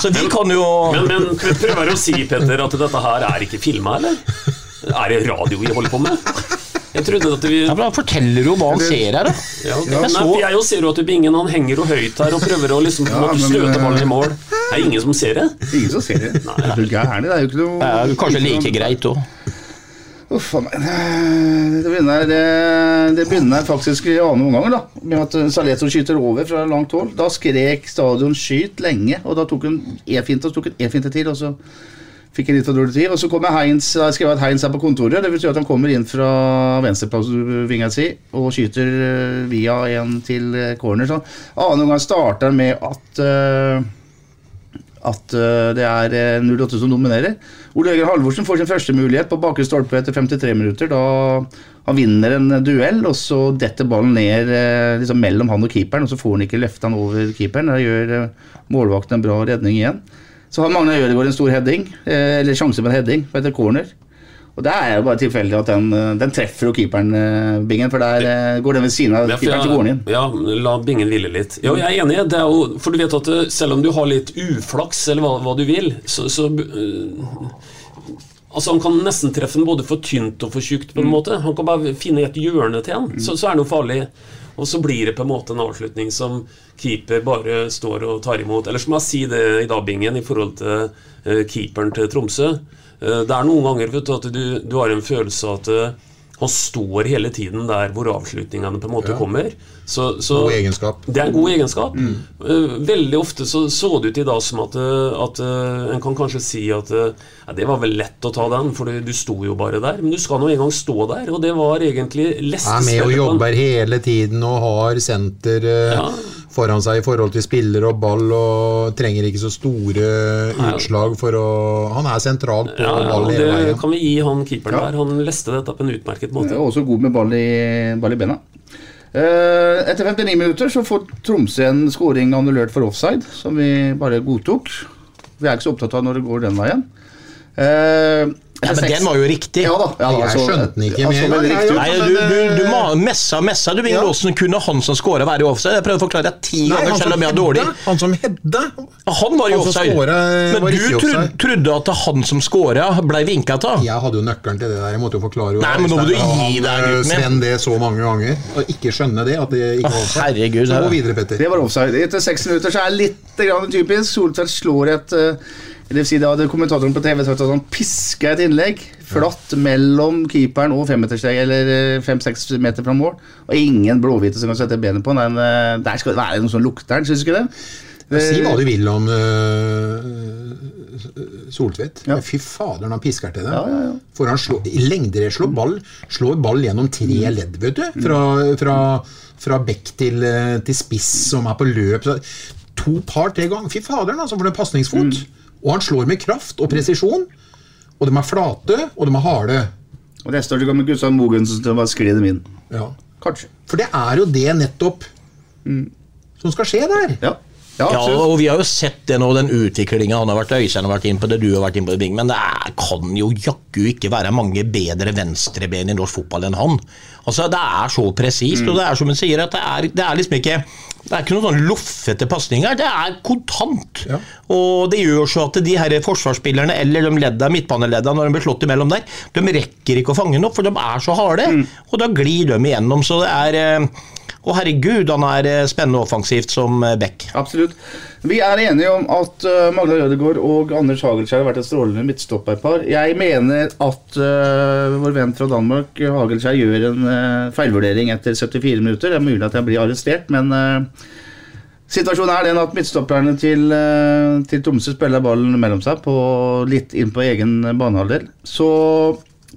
Så vi kan jo
Men, men prøver å si, Petter, at dette her er ikke filma, eller? Er det radio vi holder på med? Jeg trodde at vi
ja, men Han forteller jo hva han ser her, da.
ja,
Jeg
nei, Jeg jo ser jo at Bingen han henger jo høyt her og prøver å liksom
Ja,
støte
eh,
ballen i mål. Det er ingen som ser det.
ingen som ser det. Er du gæren? Det er jo ikke noe
Det er jo kanskje like greit òg.
Uff a meg. Det begynner, det, det begynner faktisk i annen omgang, da. Med at Saleto skyter over fra langt hold. Da skrek stadion 'skyt' lenge, og da tok hun E-finte og så tok hun E-finte til. og så Fikk en litt for dårlig tid. Og så kommer Heinz, da jeg skrevet at Heinz er på kontoret. Det betyr at han kommer inn fra venstrevinga si og skyter eh, via en til eh, corner. Så annen omgang starter med at uh, at uh, det er eh, 08 som dominerer. Ole Jørgen Halvorsen får sin første mulighet på bakre stolpe etter 53 minutter. Da han vinner en duell, og så detter ballen ned liksom mellom han og keeperen. Og så får han ikke løfta den over keeperen. Da gjør målvakten en bra redning igjen. Så har Magna Ødegaard en stor heading, eh, eller sjanse på en heading på etter corner. Og det er jo bare tilfeldig at den, eh, den treffer jo keeperen, eh, Bingen, for der går den ved siden av keeperen, så går den inn.
Ja, la Bingen hvile litt. Ja, jeg er enig. Det er jo, for du vet at selv om du har litt uflaks, eller hva, hva du vil, så, så Altså Han kan nesten treffe den både for tynt og for tjukt. på en
Mm.
måte Han kan bare finne et hjørne til den, så, så er det noe farlig. Og så blir det på en måte en avslutning som keeper bare står og tar imot. Eller så må jeg si det i dag, Bingen, i forhold til uh, keeperen til Tromsø. Uh, det er noen ganger du, at du, du har en følelse av at eh, han står hele tiden der hvor avslutningene på en måte kommer. Så, så,
God egenskap.
Det er en god egenskap. Eh, veldig ofte så, så det ut i dag som at, at en kan kanskje si at ja, det var vel lett å ta den, for du, du sto jo bare der. Men du skal nå en gang stå der, og det var egentlig
Er med og
lestespillet
jobber hele tiden og har senter
Ja.
Foran seg i forhold til spiller og ball og trenger ikke så store utslag for å Han er sentralt på
Ja, ja,
ball hele veien.
det kan vi gi han keeperen
Ja.
der. Han leste dette på en utmerket måte.
er også god med ball i, ball i bena. Eh, etter 59 minutter så får Tromsø en skåring annullert for offside, som vi bare godtok. Vi er ikke så opptatt av når det går den veien. Eh,
Ja, men den var jo riktig.
Ja da. Ja, da
Jeg skjønte den ikke
Altså,
men,
riktig.
Nei,
Altså,
du, du, du
eh,
messa, messa du, Bingen
Ja.
Låsen, Kunne han som skåra være i offside? Jeg prøvde å forklare deg ti ganger, selv om jeg er dårlig.
han som hedda.
Han var i offside.
scoret
Men du trodde, trodde at han som scora, ble vinka av?
Jeg hadde jo nøkkelen til det der. Jeg måtte jo forklare jo
Nei, men nå må du gi deg,
eh,
gutten min.
Sven det så mange ganger, og ikke skjønne det. At det ikke var offside.
herregud,
Så gå videre, Petter.
Det var offside. Etter seks minutter så er det litt grann typisk. Soltvedt slår et eh, Det vil si da hadde kommentatoren på TV sagt at han piska et innlegg flatt mellom keeperen og eller fem-seks meter fra mål. Og ingen blåhvite som kan sette benet på den. eh, Der skal det være noe som lukter den, syns du ikke det?
Si hva du vil om uh, Soltvedt.
Ja.
Fy fader, han pisker til det.
Ja, ja, ja.
For han slår, i lengder slår ball Slår ball gjennom tre ledd, vet du. Fra, fra, fra bekk til, eh, til spiss, som er på løp. To par-tre ganger. Fy faderen, altså, for en pasningsfot. Og han slår med kraft og presisjon. Og de er flate, og de er harde.
Og neste år kommer Gustav Mogensen til å bare skli dem inn.
Ja.
Kanskje.
For det er jo det nettopp som skal skje der.
Ja. Ja,
og vi har jo sett det nå, den utviklinga han har vært Øystein har vært inn på det, du har vært inn på det, Bing, men det er, kan jo jaggu ikke være mange bedre venstreben i norsk fotball enn han. Altså, Det er så presist, og det er som hun sier, at det er, det er liksom ikke det er ikke noen sånn loffete pasninger, det er kontant.
Ja.
Og det gjør så at de her forsvarsspillerne eller de ledda, midtbaneledda når de blir slått imellom der, de rekker ikke å fange den opp, for de er så harde. Og da glir de igjennom. Så det er eh, Å herregud, han er spennende spennende offensivt som eh, back.
Absolutt. Vi er enige om at uh, Magda Rødegård og Anders Hagelskjær har vært et strålende midtstopperpar. Jeg mener at uh, vår venn fra Danmark, Hagelskjær, gjør en uh, feilvurdering etter 74 minutter. Det er mulig at jeg blir arrestert, men situasjonen er den at midtstopperne til, til Tromsø spiller ballen mellom seg, på, litt inn på egen banehalvdel. Så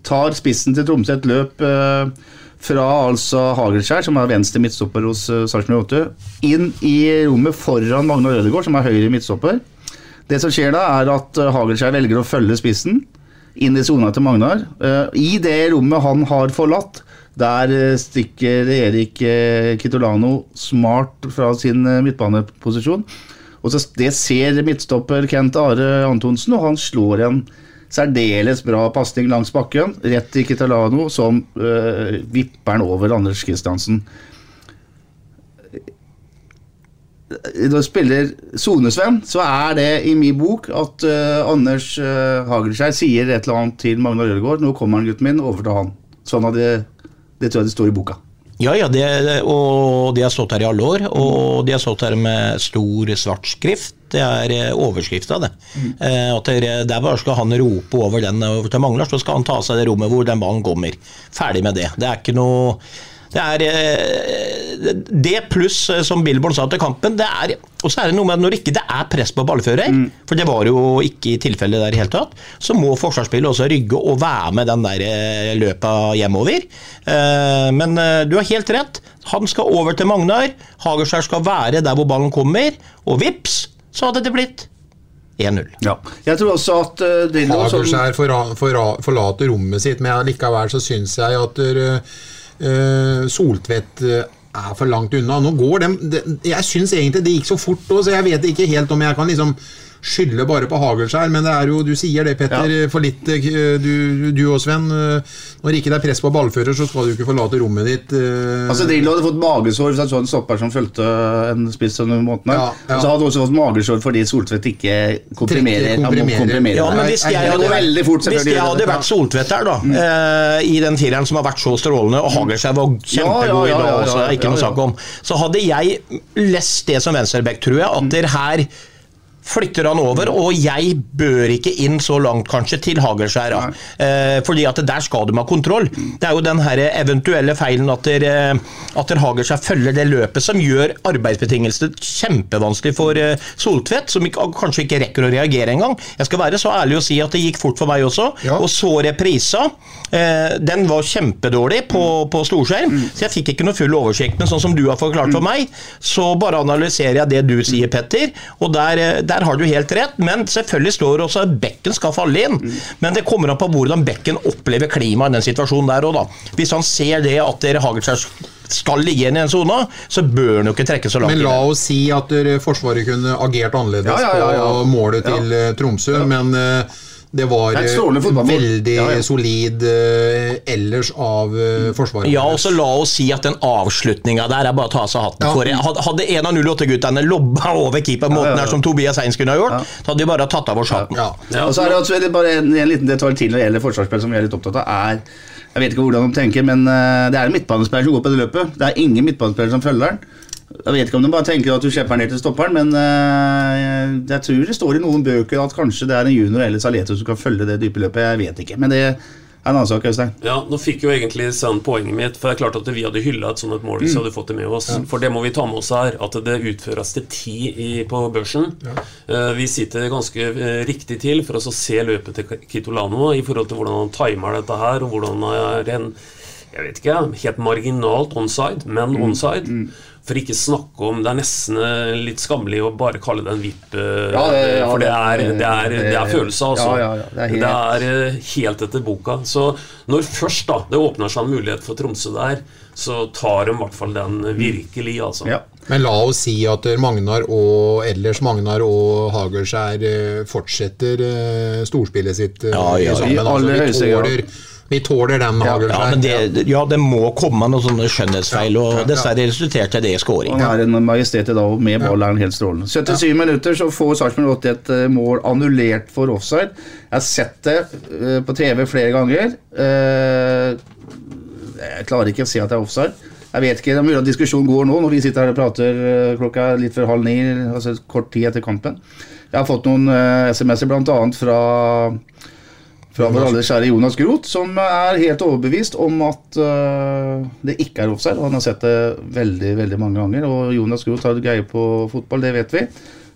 tar spissen til Tromsø et løp uh, fra altså Hagelskjær, som er venstre midtstopper hos uh, Sarpsborg 8, inn i rommet foran Magnar Rødegård, som er høyre midtstopper. Det som skjer da, er at uh, Hagelskjær velger å følge spissen inn i sona til Magnar. Uh, I det rommet han har forlatt, der stikker Erik Kitolano smart fra sin midtbaneposisjon. Og så Det ser midtstopper Kent Are Antonsen, og han slår en særdeles bra pasning langs bakken, rett til Kitalano, som øh, vipper den over Anders Kristiansen. Når spiller Sonesvenn, så er det i min bok at øh, Anders øh, Hagelskjær sier et eller annet til Magnar Rødegård. 'Nå kommer han, gutten min. Overta han.' Sånn at det, det tror jeg det står i boka.
Ja, ja, det, og de har stått her i alle år, og de har stått her med stor svart skrift. Det er eh, overskrifta, det. Eh, at. Der bare skal han rope over den over til mangler, så skal han ta seg det rommet hvor den ballen kommer. Ferdig med det. Det er ikke noe det er eh, det pluss, eh, som Billborn sa til kampen, det er og så er det noe med at når ikke det er press på ballfører, for det var jo ikke i tilfellet der i hele tatt, så må forsvarsspillet også rygge og være med den der eh, løpa hjemover. Eh, Men du har helt rett. Han skal over til Magnar. Hagerskjær skal være der hvor ballen kommer, og vips, så hadde det blitt 1-0.
Ja. Jeg tror også at uh, Drillo
forra- forlater rommet sitt, men likevel så syns jeg at uh, uh, Soltvedt uh, er for langt unna. Nå går dem, det, Jeg syns egentlig det gikk så fort òg, så jeg vet ikke helt om jeg kan liksom skylde bare på Hagelskjær, men det er jo, du sier det, Petter, for litt uh, du, du og Sven. uh, Når ikke det er press på ballfører, så skal du ikke forlate rommet ditt. uh,
Altså Drillo hadde fått magesår hvis han så en stopper som fulgte en spiss denne måten.
Ja, ja.
Så hadde han også fått magesår fordi Soltvedt ikke komprimerer.
komprimerer.
Komprimerer.
Ja, men hvis jeg hadde,
veldig fort,
hvis jeg hadde vært Soltvedt her, da, eh, i den fireren som har vært så strålende, og Hagelskjær var kjempegod
Ja, ja, ja,
i dag
ja,
også,
ja,
ikke noe
ja, ja.
sak om, så hadde jeg lest det som venstreback, tror jeg, at der her flytter han over, og jeg bør ikke inn så langt kanskje til Hagelskjær. Eh, fordi at der skal de ha kontroll. Det er jo den her eventuelle feilen at, der, at der Hagelskjær følger det løpet som gjør arbeidsbetingelsene kjempevanskelig for eh, Soltvedt, som ikke, kanskje ikke rekker å reagere engang. Jeg skal være så ærlig å si at det gikk fort for meg også,
Ja.
og så reprisa. Eh, den var kjempedårlig på, på storskjerm, så jeg fikk ikke noe full oversikt. Men sånn som du har forklart for meg, så bare analyserer jeg det du sier, Petter. Og der, eh, der har du helt rett, men selvfølgelig står det også at bekken skal falle inn. Men det kommer an på hvordan bekken opplever klimaet i den situasjonen der òg, da. Hvis han ser det at dere Hagelskjær skal ligge igjen i den sona, så bør han jo ikke trekke så langt.
Men la oss si at Forsvaret kunne agert annerledes
Ja, ja, ja, ja.
på målet til eh, Tromsø, men eh, Det var eh, veldig
Ja, ja.
solid uh, ellers av uh, forsvaret.
Ja, og så la oss si at den avslutninga der er bare å ta av seg hatten
Ja.
for. Hadde- Hadde en av 08-guttene lobba over keepermåten måten
Ja, ja, ja.
her som Tobias Heins kunne ha gjort, så hadde vi bare tatt av oss hatten.
Ja.
Ja,
Og så er det også, eller bare en, en liten detalj til når det gjelder forsvarsspill som vi er litt opptatt av, er Jeg vet ikke hvordan de tenker, men uh, det er en midtbanespiller som går på det løpet. Det er ingen midtbanespiller som følger den. Jeg vet ikke om de bare tenker at du slipper ned til stopperen, men eh, jeg tror det står i noen bøker at kanskje det er en junior eller Saleto som kan følge det dype løpet. Jeg vet ikke, men det er en annen sak, Øystein.
Ja, nå fikk jo egentlig Sand poenget mitt. For det er klart at vi hadde hylla et sånt mål hvis vi hadde fått det med oss. For det må vi ta med oss her, at det utføres til ti i, på børsen. Eh, vi sitter ganske uh, riktig til for oss å se løpet til Kitolano i forhold til hvordan han timer dette her, og hvordan han er en jeg vet ikke, helt marginalt onside, men onside. For ikke snakke om Det er nesten eh, litt skammelig å bare kalle det en VIP. eh,
Ja, det- ja,
for det er, det er, det er følelse, altså.
Ja, ja, ja, det er helt-
det er eh, helt etter boka. Så når først da det åpner seg en mulighet for Tromsø der, så tar de i hvert fall den virkelig, altså.
Ja.
Men la oss si at Magnar og ellers Magnar og Hagelskjær eh, fortsetter storspillet sitt
Ja, ja,
sammen.
i aller
vi,
høyeste grad.
tåler, vi tåler den,
Ja,
Hagelskjær.
men det, ja, det må komme noen sånne skjønnhetsfeil, og dessverre resulterte det i scoring.
Han er en majestet i dag, og med ball er han helt strålende. 77 minutter så får Sarpsborg 80 et eh, mål annullert for offside. Jeg har sett det eh, på TV flere ganger. Eh, Jeg klarer ikke å se at det er offside. Jeg vet ikke, Det er mulig at diskusjonen går nå, når vi sitter her og prater klokka litt før halv ni, altså kort tid etter kampen. Jeg har fått noen eh, SMS-er bl.a. fra fra vår alles kjære Jonas Groth, som er helt overbevist om at uh, det ikke er offside. Han har sett det veldig veldig mange ganger. Og Jonas Groth har greie på fotball, det vet vi.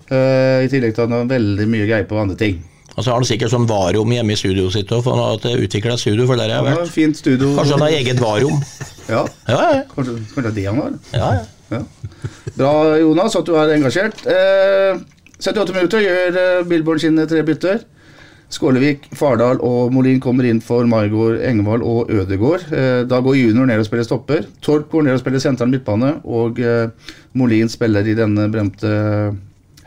Uh, I tillegg til at han har veldig mye greie på andre ting.
Og så har han sikkert sånn varom hjemme i studioet sitt òg, for han har hatt utvikla studio, for der jeg
har
vært.
et fint studio.
Kanskje han har eget varom.
Ja,
Ja, ja.
kanskje, kanskje det er det han har.
ja, ja.
Ja. Bra, Jonas, at du er engasjert. Uh, 78 minutter gjør eh, Billborn sine tre bytter. Skålevik, Fardal og Molin kommer inn for Maigård, Engvald og Ødegård. Eh, da går junior ned og spiller stopper. Torp går ned og spiller sentral midtbane. Og eh, Molin spiller i denne berømte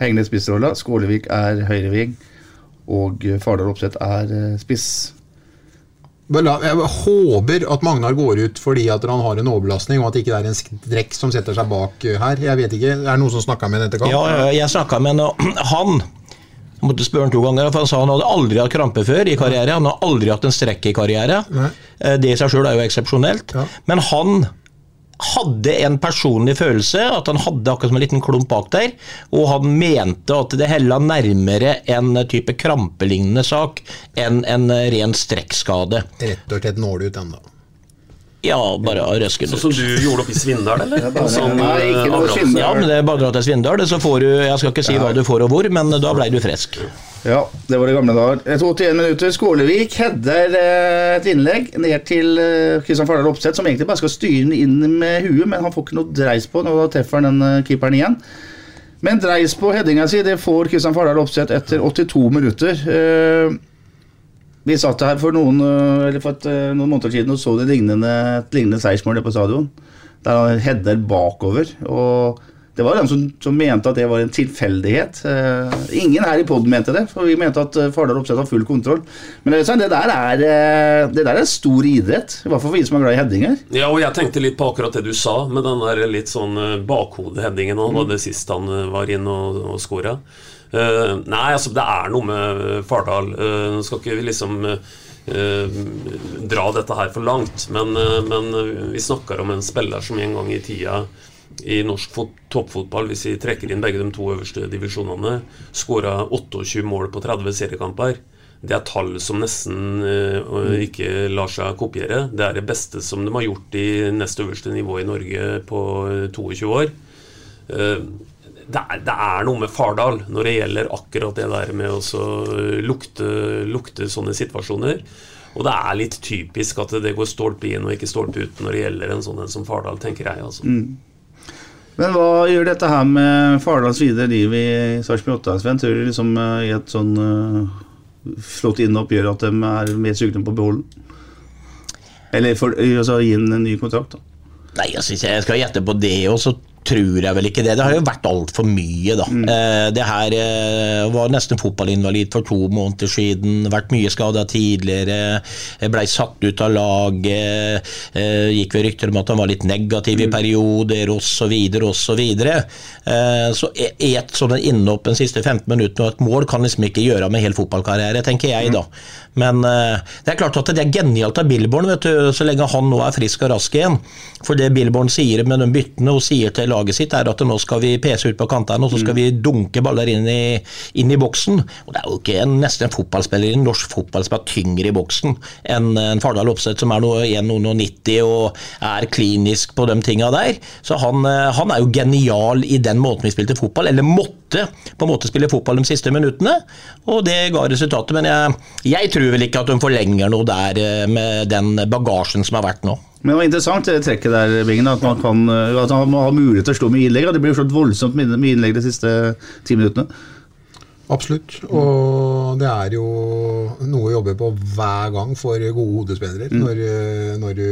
hengende spissrolla. Skålevik er høyreving, og eh, Fardal Opseth er eh, spiss.
Jeg håper at Magnar går ut fordi at han har en overbelastning, og at det ikke er en strekk som setter seg bak eh, her. Jeg vet ikke, Er det noen som snakka med ham etter kamp?
Ja, jeg snakka med og han jeg måtte spørre han to ganger, for han sa han hadde aldri hatt krampe før i karriere. Han har aldri hatt en strekk i karriere.
Nei.
Eh, Det i seg sjøl er jo eksepsjonelt.
Ja.
Men han hadde en personlig følelse, at han hadde akkurat som en liten klump bak der, og han mente at det hella nærmere en type krampelignende sak enn en ren strekkskade.
Rett og slett når det ut ennå.
Ja, bare å røske det
Sånn som du gjorde oppe i Svindal, eller?
bare-
Sånn,
Nei,
eh,
ikke noe Svindal.
Ja, men det er bare å dra til Svindal, så får du Jeg skal ikke si hva du får og hvor, men da blei du frisk.
Ja, det var det gamle dager. Etter 81 minutter, Skålevik header eh, et innlegg ned til eh, Kristian Fardal Opseth, som egentlig bare skal styre den inn med huet, men han får ikke noe dreis på, og da treffer han den eh, keeperen igjen. Men dreis på headinga si, det får Kristian Fardal Opseth etter 82 minutter. Vi satt her for noen, eh, eller for et, eh, noen måneder siden og så det lignende, et lignende seiersmål på stadion, der han header bakover. og det var han som, som mente at det var en tilfeldighet. Uh, ingen her i poden mente det, for vi mente at Fardal Opseth har full kontroll. Men det, det, der er, det der er stor idrett, i hvert fall for vi som er glad i headinger.
Ja, og jeg tenkte litt på akkurat det du sa, med den der litt sånn eh, bakhodeheadingen han hadde sist han var inn og, og scora. Eh, nei, altså, det er noe med eh, Fardal. Uh, skal ikke vi liksom eh, dra dette her for langt, men, uh, men vi snakker om en spiller som en gang i tida i norsk toppfotball, hvis vi trekker inn begge de to øverste divisjonene, skåra 28 mål på 30 seriekamper. Det er tall som nesten ikke lar seg kopiere. Det er det beste som de har gjort i nest øverste nivå i Norge på eh, 22 år. Eh, det, er, det er noe med Fardal når det gjelder akkurat det der med å lukte, lukte sånne situasjoner. Og det er litt typisk at det går stolpe inn og ikke stolpe ut når det gjelder en sånn en som Fardal, tenker jeg. altså.
Men hva gjør dette her med Fardals videre liv i Sarpsborg 8? Sven? Tror du liksom eh, i et sånn uh, flott innhopp gjør at de er mer sugne på å beholde den? Eller for, altså, gi den en ny kontrakt? da?
Nei, jeg, synes jeg skal gjette på det, og så tror jeg vel ikke det. Det har jo vært altfor mye, da. Eh, det her eh, var nesten fotballinvalid for to måneder siden. Vært mye skada tidligere. eh, Blei satt ut av laget. Eh, gikk ved rykter om at han var litt negativ i perioder, osv., osv. Eh, så e- et sånn innhopp de siste 15 minuttene og et mål kan liksom ikke gjøre med hel fotballkarriere, tenker jeg da. Men eh, det er klart at det er genialt av Billborn, vet du, så lenge han nå er frisk og rask igjen. For det Billborn sier med de byttene og sier til laget sitt, er at nå skal vi pese ut på kantene og så skal vi dunke baller inn i, inn i boksen. Og det er jo ikke en, nesten en fotballspiller i norsk fotball som er tyngre i boksen enn en Fardal Opseth som er noe 1,90 og er klinisk på de tinga der. Så han, eh, han er jo genial i den måten vi spilte fotball, eller måtte på en måte spille fotball de siste minuttene, og det ga resultatet. Men jeg, jeg tror vel ikke at de forlenger noe der eh, med den bagasjen som har vært nå.
Men det var interessant det trekket der, Bingen, at man, kan, at man har mulighet til å slå med innlegg. Det blir jo slått voldsomt med innlegg de siste ti minuttene.
Absolutt. Og det er jo noe å jobbe på hver gang for gode hodespillere. Når, eh, når du,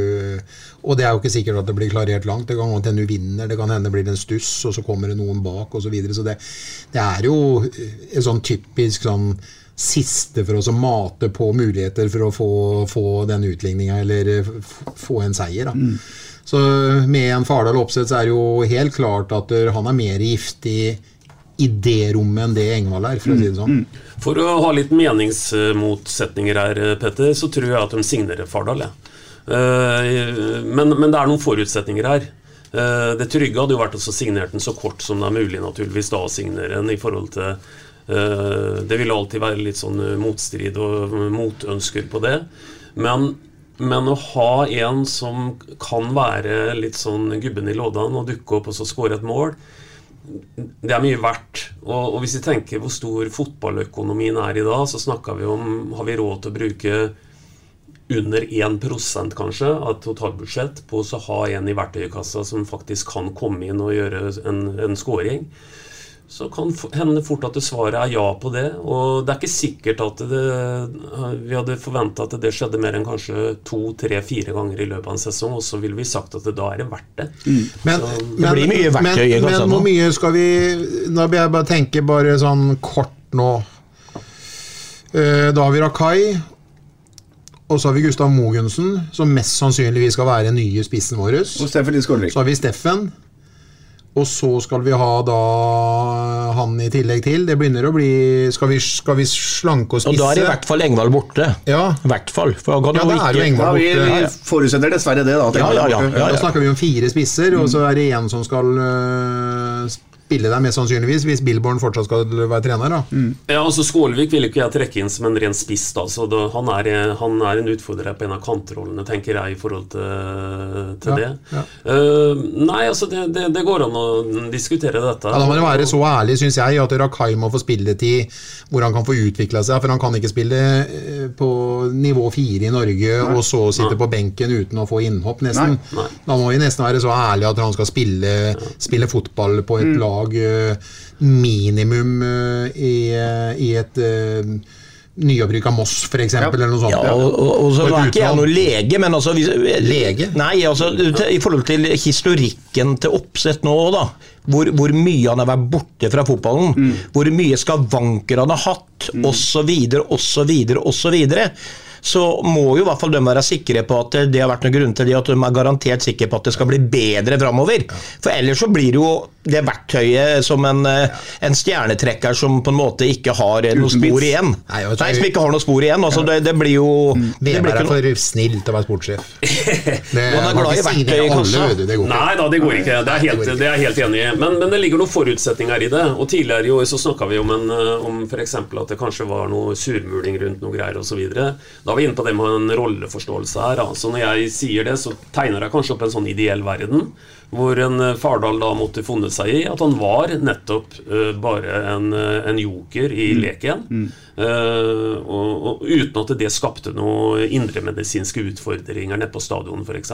og det er jo ikke sikkert at det blir klarert langt. Det kan hende du vinner, det kan hende det blir en stuss, og så kommer det noen bak osv. Så, videre. så det, det er jo en sånn typisk sånn siste for oss å mate på muligheter for å få, få den utligninga eller få en seier. Da. Så med en Fardal Opseth så er det jo helt klart at han er mer giftig i det rommet enn det Engvald er, for å si det sånn.
For å ha litt meningsmotsetninger her, Petter, så tror jeg at de signerer Fardal. Ja. Eh, Men, men det er noen forutsetninger her. Eh, Det trygge hadde jo vært å signere den så kort som det er mulig, naturligvis, da å signere den i forhold til eh, Det vil alltid være litt sånn motstrid og motønsker på det. Men, men å ha en som kan være litt sånn gubben i lådan og dukke opp og så skåre et mål, det er mye verdt. Og, og hvis vi tenker hvor stor fotballøkonomien er i dag, så snakker vi om Har vi råd til å bruke under 1% kanskje av et totalbudsjett på å ha en i verktøykassa som faktisk kan komme inn og gjøre en, en scoring, så kan hende fort at det svaret er ja på det. Og det er ikke sikkert at det, vi hadde forventa at det skjedde mer enn kanskje to, tre, fire ganger i løpet av en sesong, og så ville vi sagt at det, da er det verdt det.
Men,
Så-
men,
blir mye verktøy
men, men hvor mye skal vi Da vil jeg bare tenke bare sånn kort nå. Eh, Da har vi Rakai. Og så har vi Gustav Mogensen, som mest sannsynligvis skal være nye spissen vår.
Og Steffen Skålvik.
Så har vi Steffen. Og så skal vi ha da han i tillegg til. Det begynner å bli Skal vi, skal vi slanke og
Og da er i hvert fall Engvald borte.
Ja.
I hvert fall. For
Ja,
det
da er jo Engvald borte.
Ja, vi, vi forutsetter dessverre det, da.
Ja, ja, ja,
Da snakker vi om fire spisser, og så er det én som skal øh, spille der, mest sannsynligvis, hvis Billborn fortsatt skal være trener. da.
Ja, altså Skålevik vil ikke jeg trekke inn som en ren spiss. da, så det, han, er, han er en utfordrer på en av kantrollene, tenker jeg, i forhold til, til
Ja,
det.
ja.
Uh, nei, altså det, det, det går an å diskutere dette.
Ja, Da må du være så ærlig, syns jeg, at Rakai må få spilletid hvor han kan få utvikla seg. For han kan ikke spille eh, på nivå fire i Norge og så sitte på benken uten å få innhopp, nesten.
Nei.
Da må vi nesten være så ærlige at han skal spille, spille fotball på
Mm.
et lag eh, minimum eh, i, eh, i et nyopprykk av Moss, f.eks., eller noe sånt.
Ja, og, og, og så er ikke jeg noen lege, men altså hvis,
Lege?
Nei, altså til- i forhold til historikken til Oppsett nå, da. Hvor, hvor mye han har vært borte fra fotballen.
Mm.
Hvor mye skavanker han har hatt, osv., osv., osv. Så må jo i hvert fall de være sikre på at det har vært noen grunn til det, at de er garantert sikre på at det skal bli bedre framover. For ellers så blir det jo det verktøyet som en, en stjernetrekker som på en måte ikke har noe spor igjen.
Nei,
Nei, som ikke har noe spor igjen. Altså, det, det blir jo det blir
Veberg
ikke
er
noe-
for snill til å være sportssjef. Det,
er glad i verktøy
ikke.
Nei da, det går ikke. Det er, helt, det er helt enig i. Men, men det ligger noen forutsetninger i det. Og Tidligere i år så snakka vi om, en, eh, om f.eks. at det kanskje var noe surmuling rundt noe greier osv. Da vi inne på det med en rolleforståelse her. Altså Så når jeg sier det, så tegner jeg kanskje opp en sånn ideell verden. Hvor en eh, Fardal da måtte funnet seg i at han var nettopp uh, bare en, eh, en joker i leken. Eh, og, og uten at det skapte noen indremedisinske utfordringer nede på stadion f.eks.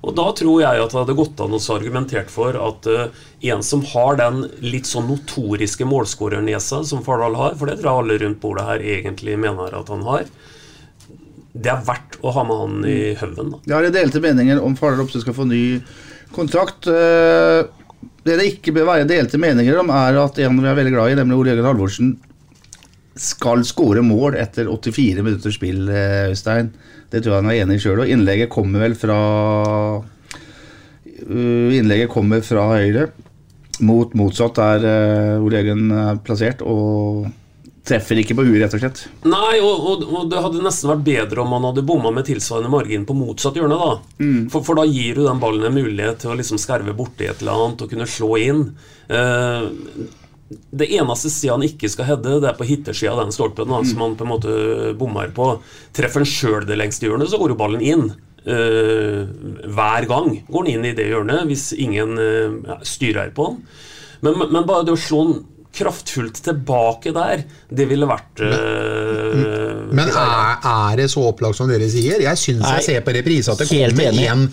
Og da tror jeg at det hadde gått an å argumentert for at uh, en som har den litt sånn notoriske målskårernesa som Fardal har, for det tror jeg alle rundt bordet her egentlig mener at han har, det er verdt å ha med han i haugen.
Det er delte meninger om Fardal Opseth skal få ny kontrakt. Eh, Det det ikke bør være delte meninger om, er at en vi er veldig glad i, nemlig Ole Jørgen Halvorsen, skal skåre mål etter 84 minutter spill, eh, Øystein. Det tror jeg han er enig i sjøl. Og innlegget kommer vel fra uh, Innlegget kommer fra høyre mot motsatt der Ole Jørgen er plassert, og treffer ikke på huet, rett og slett.
Nei, og, og, og det hadde nesten vært bedre om man hadde bomma med tilsvarende margin på motsatt hjørne. da.
Mm.
For, for da gir du den ballen en mulighet til å liksom skerve borti et eller annet og kunne slå inn. Eh, det eneste sida han ikke skal heade, det er på hittersida av den stolpen, da, som han på en måte bommer på. Treffer han sjøl det lengste hjørnet, så går jo ballen inn. Eh, hver gang går han inn i det hjørnet hvis ingen eh, styrer på han. Men, men- men bare det å slå han kraftfullt tilbake der, det ville vært eh,
Men er, er det så opplagt som dere sier? Jeg syns jeg ser på reprise at det kommer igjen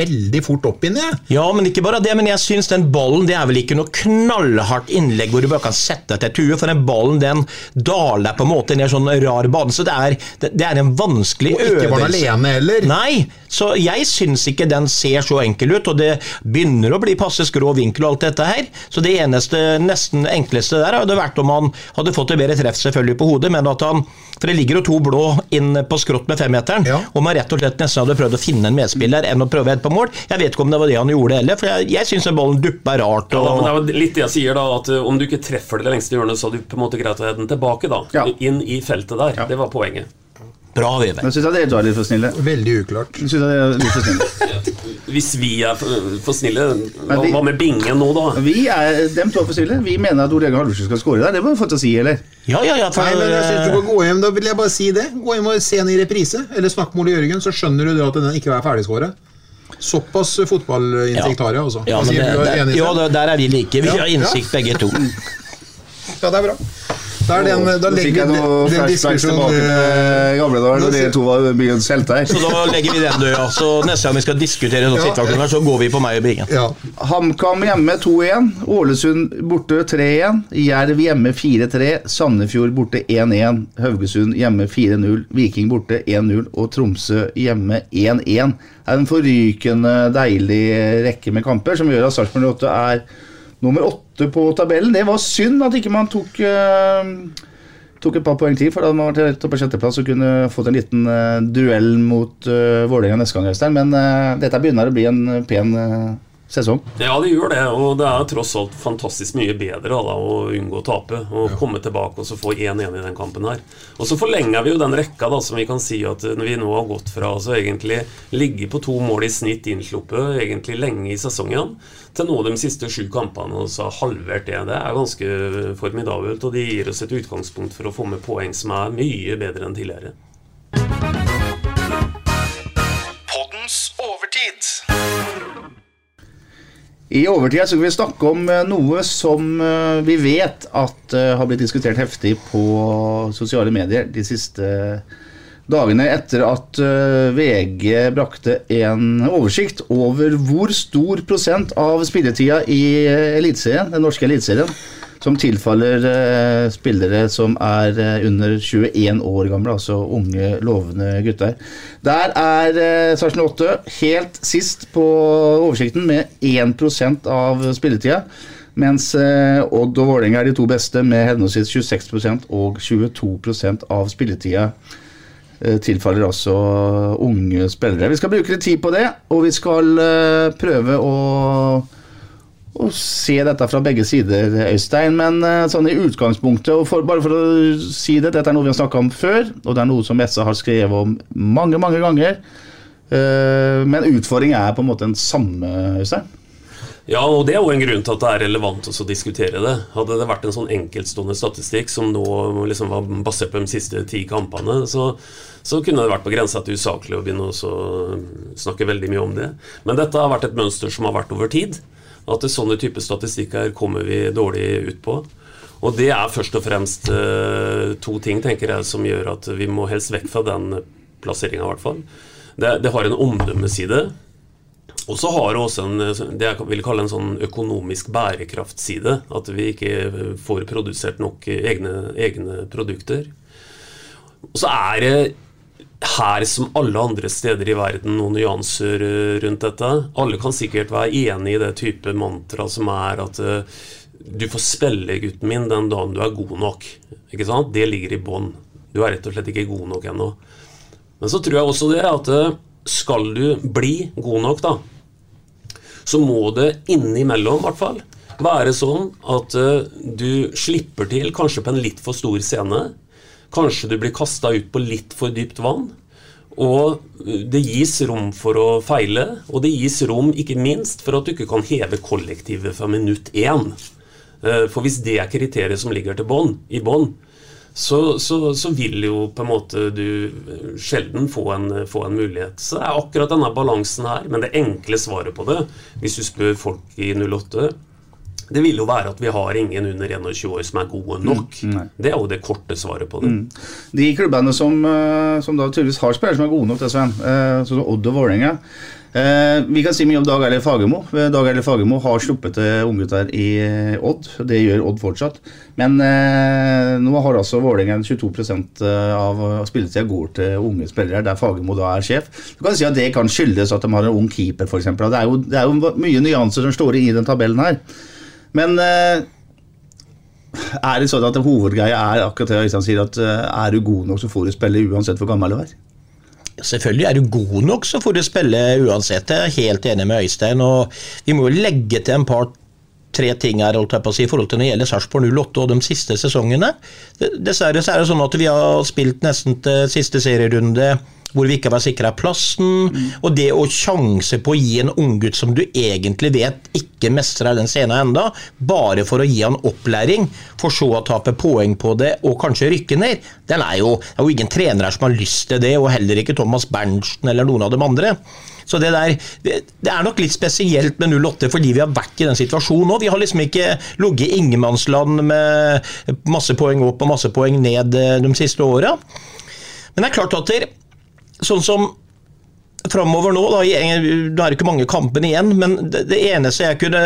veldig fort opp inn i det.
Ja, men ikke bare det, men jeg syns den ballen det er vel ikke noe knallhardt innlegg hvor du bare kan sette deg til tue, for den ballen den daler på en måte ned sånn rar bane, så det er, det, det er en vanskelig
Og ikke var han alene heller.
Nei, så jeg syns ikke den ser så enkel ut, og det begynner å bli passe skrå vinkel og alt dette her, så det eneste, nesten enkleste der hadde vært om han hadde fått et bedre treff selvfølgelig på hodet, men at han For det ligger jo to blå inn på skrått med femmeteren, og man rett og slett nesten hadde prøvd å finne en medspiller enn å prøve å heade på mål. Jeg vet ikke om det var det han gjorde heller, for jeg, jeg syns ballen duppa rart.
Ja, da, men det er litt det jeg sier, da, at uh, om du ikke treffer det lengste hjørnet, så er du på en måte greit å heade den tilbake, da. Inn i feltet der. Det var poenget.
Bra, Vebjørn.
Men syns jeg dere er litt for snille.
Veldig uklart.
Synes jeg dere er litt for snille.
Hvis vi er for, for snille, hva,
vi-
hva med bingen nå, da?
Vi er dem to er for snille. Vi mener at Ole Jørgen Halvorsen skal skåre der. Det må vi få til å si, eller?
Ja, ja, ja.
Nei, men jeg synes du kan gå hjem, Da vil jeg bare si det. Gå hjem og se den i reprise, eller snakk med Ole Jørgen, så skjønner du at den ikke er ferdigskåret. Såpass fotballinnsikt har jeg, altså.
ja, men det,
er
det, jo, der er vi like. Vi
Ja,
har innsikt begge to.
Ja, det er bra. Da, er den, da legger vi
noe
den, den diskusjonen
tilbake til gamle dager da dere to var byens helter.
Så da legger vi den død, ja. Så neste gang vi skal diskutere sånne
Ja.
her, så går vi på meg og Bingen.
HamKam hjemme 2-1. Ålesund borte 3-1. Jerv hjemme 4-3. Sandefjord borte 1-1. Haugesund hjemme 4-0. Viking borte 1-0. Og Tromsø hjemme 1-1. Det er en forrykende deilig rekke med kamper som gjør at Sarpsborg 8 er nummer åtte på tabellen. Det var synd at ikke man tok uh, Tok et par poeng til, for da hadde man vært helt oppe på sjetteplass og kunne fått en liten uh, duell mot uh, Vålerenga neste gang. Øystein. Men dette begynner å bli en pen eh, sesong.
Ja, det gjør det, og det er tross alt fantastisk mye bedre da, å unngå å tape. Og komme tilbake og så få 1-1 i den kampen her. Og så forlenger vi jo den rekka da, som vi kan si at vi nå har gått fra altså egentlig ligge på to mål i snitt innsluppet egentlig lenge i sesongen, til nå de siste sju kampene og så halvert det. Det er ganske formidabelt, og det gir oss et utgangspunkt for å få med poeng som er mye bedre enn tidligere.
I overtida skal vi snakke om eh, noe som eh, vi vet at eh, har blitt diskutert heftig på sosiale medier de siste dagene etter at VG brakte en oversikt over hvor stor prosent av spilletida i den norske eliteserien, som tilfaller eh, spillere som er eh, under 21 år gamle, altså unge, lovende gutter. Der er eh, Sarpsborg 8 helt sist på oversikten med 1% av spilletida. Mens eh, Odd og Vålerenga er de to beste med henholdsvis 26% og 22% av spilletida. eh, Tilfaller altså unge spillere. Vi skal bruke litt tid på det, og vi skal eh, prøve å å se dette fra begge sider, Øystein. Men eh, sånn i utgangspunktet, for, bare for å si det, dette er noe vi har snakka om før, og det er noe som SA har skrevet om mange, mange ganger. Eh, men utfordringen er på en måte den samme, Øystein.
Ja, og det er jo en grunn til at det er relevant å diskutere det. Hadde det vært en sånn enkeltstående statistikk som nå liksom var basert på de siste ti kampene, så, så kunne det vært på grensa til usaklig å begynne å snakke veldig mye om det. Men dette har vært et mønster som har vært over tid. At sånne type statistikker kommer vi dårlig ut på. Og det er først og fremst eh, to ting tenker jeg som gjør at vi må helst vekk fra den plasseringa, i hvert fall. Det, det har en omdømmeside. Og så har det også en, det jeg vil kalle en sånn økonomisk bærekraftside. At vi ikke får produsert nok egne, egne produkter. Og så er det her som alle andre steder i verden noen nyanser eh, rundt dette. Alle kan sikkert være enig i det type mantra som er at eh, du får spille, gutten min, den dagen du er god nok. Ikke sant? Det ligger i bånn. Du er rett og slett ikke god nok ennå. Men så tror jeg også det at eh, skal du bli god nok, da, så må det innimellom, i hvert fall, være sånn at du slipper til kanskje på en litt for stor scene. Kanskje du blir kasta ut på litt for dypt vann. Og det gis rom for å feile, og det gis rom ikke minst for at du ikke kan heve kollektivet fra minutt én. Uh, for hvis det er kriteriet som ligger bånd, i bånn, så, så, så, vil jo på en måte du sjelden få en, få en, mulighet. Så det er akkurat denne balansen her. Men det enkle svaret på det, hvis du spør folk i 08 det vil jo være at vi har ingen under 21 år som er gode nok. Mm, det er jo det korte svaret på det. Mm.
De klubbene som, eh, som, da tydeligvis har spillere som er gode nok, det, Sven, eh, sånn som Odd og Vålerenga Eh, vi kan si mye om Dag Erlend Fagermo. Eh, Dag Erlend Fagermo har sluppet til unggutter i Odd. Det gjør Odd fortsatt. Men eh, nå har altså Vålerenga 22 eh, av spilletida går til unge spillere, der Fagermo da er sjef. Du kan si at Det kan skyldes at de har en ung keeper, f.eks. Det, er jo, det er jo mye nyanser som står i den tabellen her. Men eh, er det sånn at hovedgreia er akkurat det Øystein sier, at er du god nok, så får du spille uansett hvor gammel du er?
Selvfølgelig er du god nok, så får du spille uansett. Jeg er helt enig med Øystein. og Vi må jo legge til en par tre ting her, holdt jeg på å si, i forhold til når det gjelder Sarpsborg 08 og de siste sesongene. Dessverre så er det sånn at vi har spilt nesten til siste serierunde hvor vi ikke var sikra plassen. Mm. Og det å sjanse på å gi en unggutt som du egentlig vet ikke mestrer den scenen enda, bare for å gi han opplæring, for så å tape poeng på det og kanskje rykke ned, den er jo, det er jo ingen trenere som har lyst til det, og heller ikke Thomas Berntsen eller noen av dem andre. Så det der, det er nok litt spesielt med 08 fordi vi har vært i den situasjonen òg. Vi har liksom ikke ligget i ingenmannsland med masse poeng opp og masse poeng ned eh, de siste åra. Men det er klart at sånn som framover nå, da, det er ikke mange kampene igjen, men det, det, eneste jeg kunne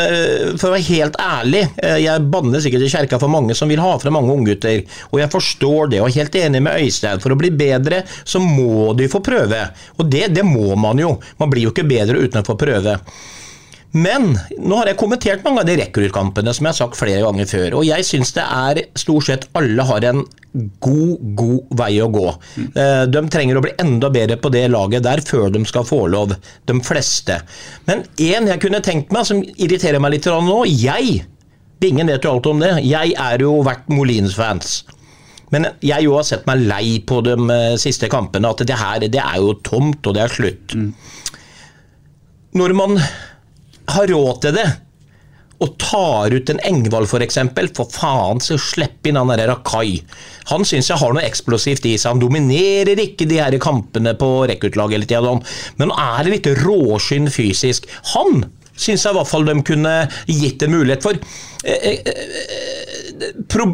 For å være helt ærlig, eh, jeg banner sikkert i kjerka for mange som vil ha fra mange unggutter, og jeg forstår det, og er helt enig med Øystein. For å bli bedre, så må de få prøve. Og det, det må man jo. Man blir jo ikke bedre uten å få prøve. Men nå har jeg kommentert mange av de rekruttkampene som jeg har sagt flere ganger før, og jeg syns det er stort sett alle har en god, god vei å gå. Mm. De trenger å bli enda bedre på det laget der før de skal få lov, de fleste. Men én jeg kunne tenkt meg, som irriterer meg litt nå, jeg Bingen vet jo alt om det. Jeg er jo vært Molins-fans. Men jeg jo har sett meg lei på de eh, siste kampene, at det her det er jo tomt, og det er slutt. Mm. Når man har råd til det, og tar ut en Engvald f.eks., for, for faen, så slipp inn han derre Rakai. Han syns jeg har noe eksplosivt i seg. Han dominerer ikke de her kampene på rekruttlaget hele tida, men han er litt råskinn fysisk. Han syns jeg i hvert fall de kunne gitt en mulighet for. Eh, eh, eh, pro,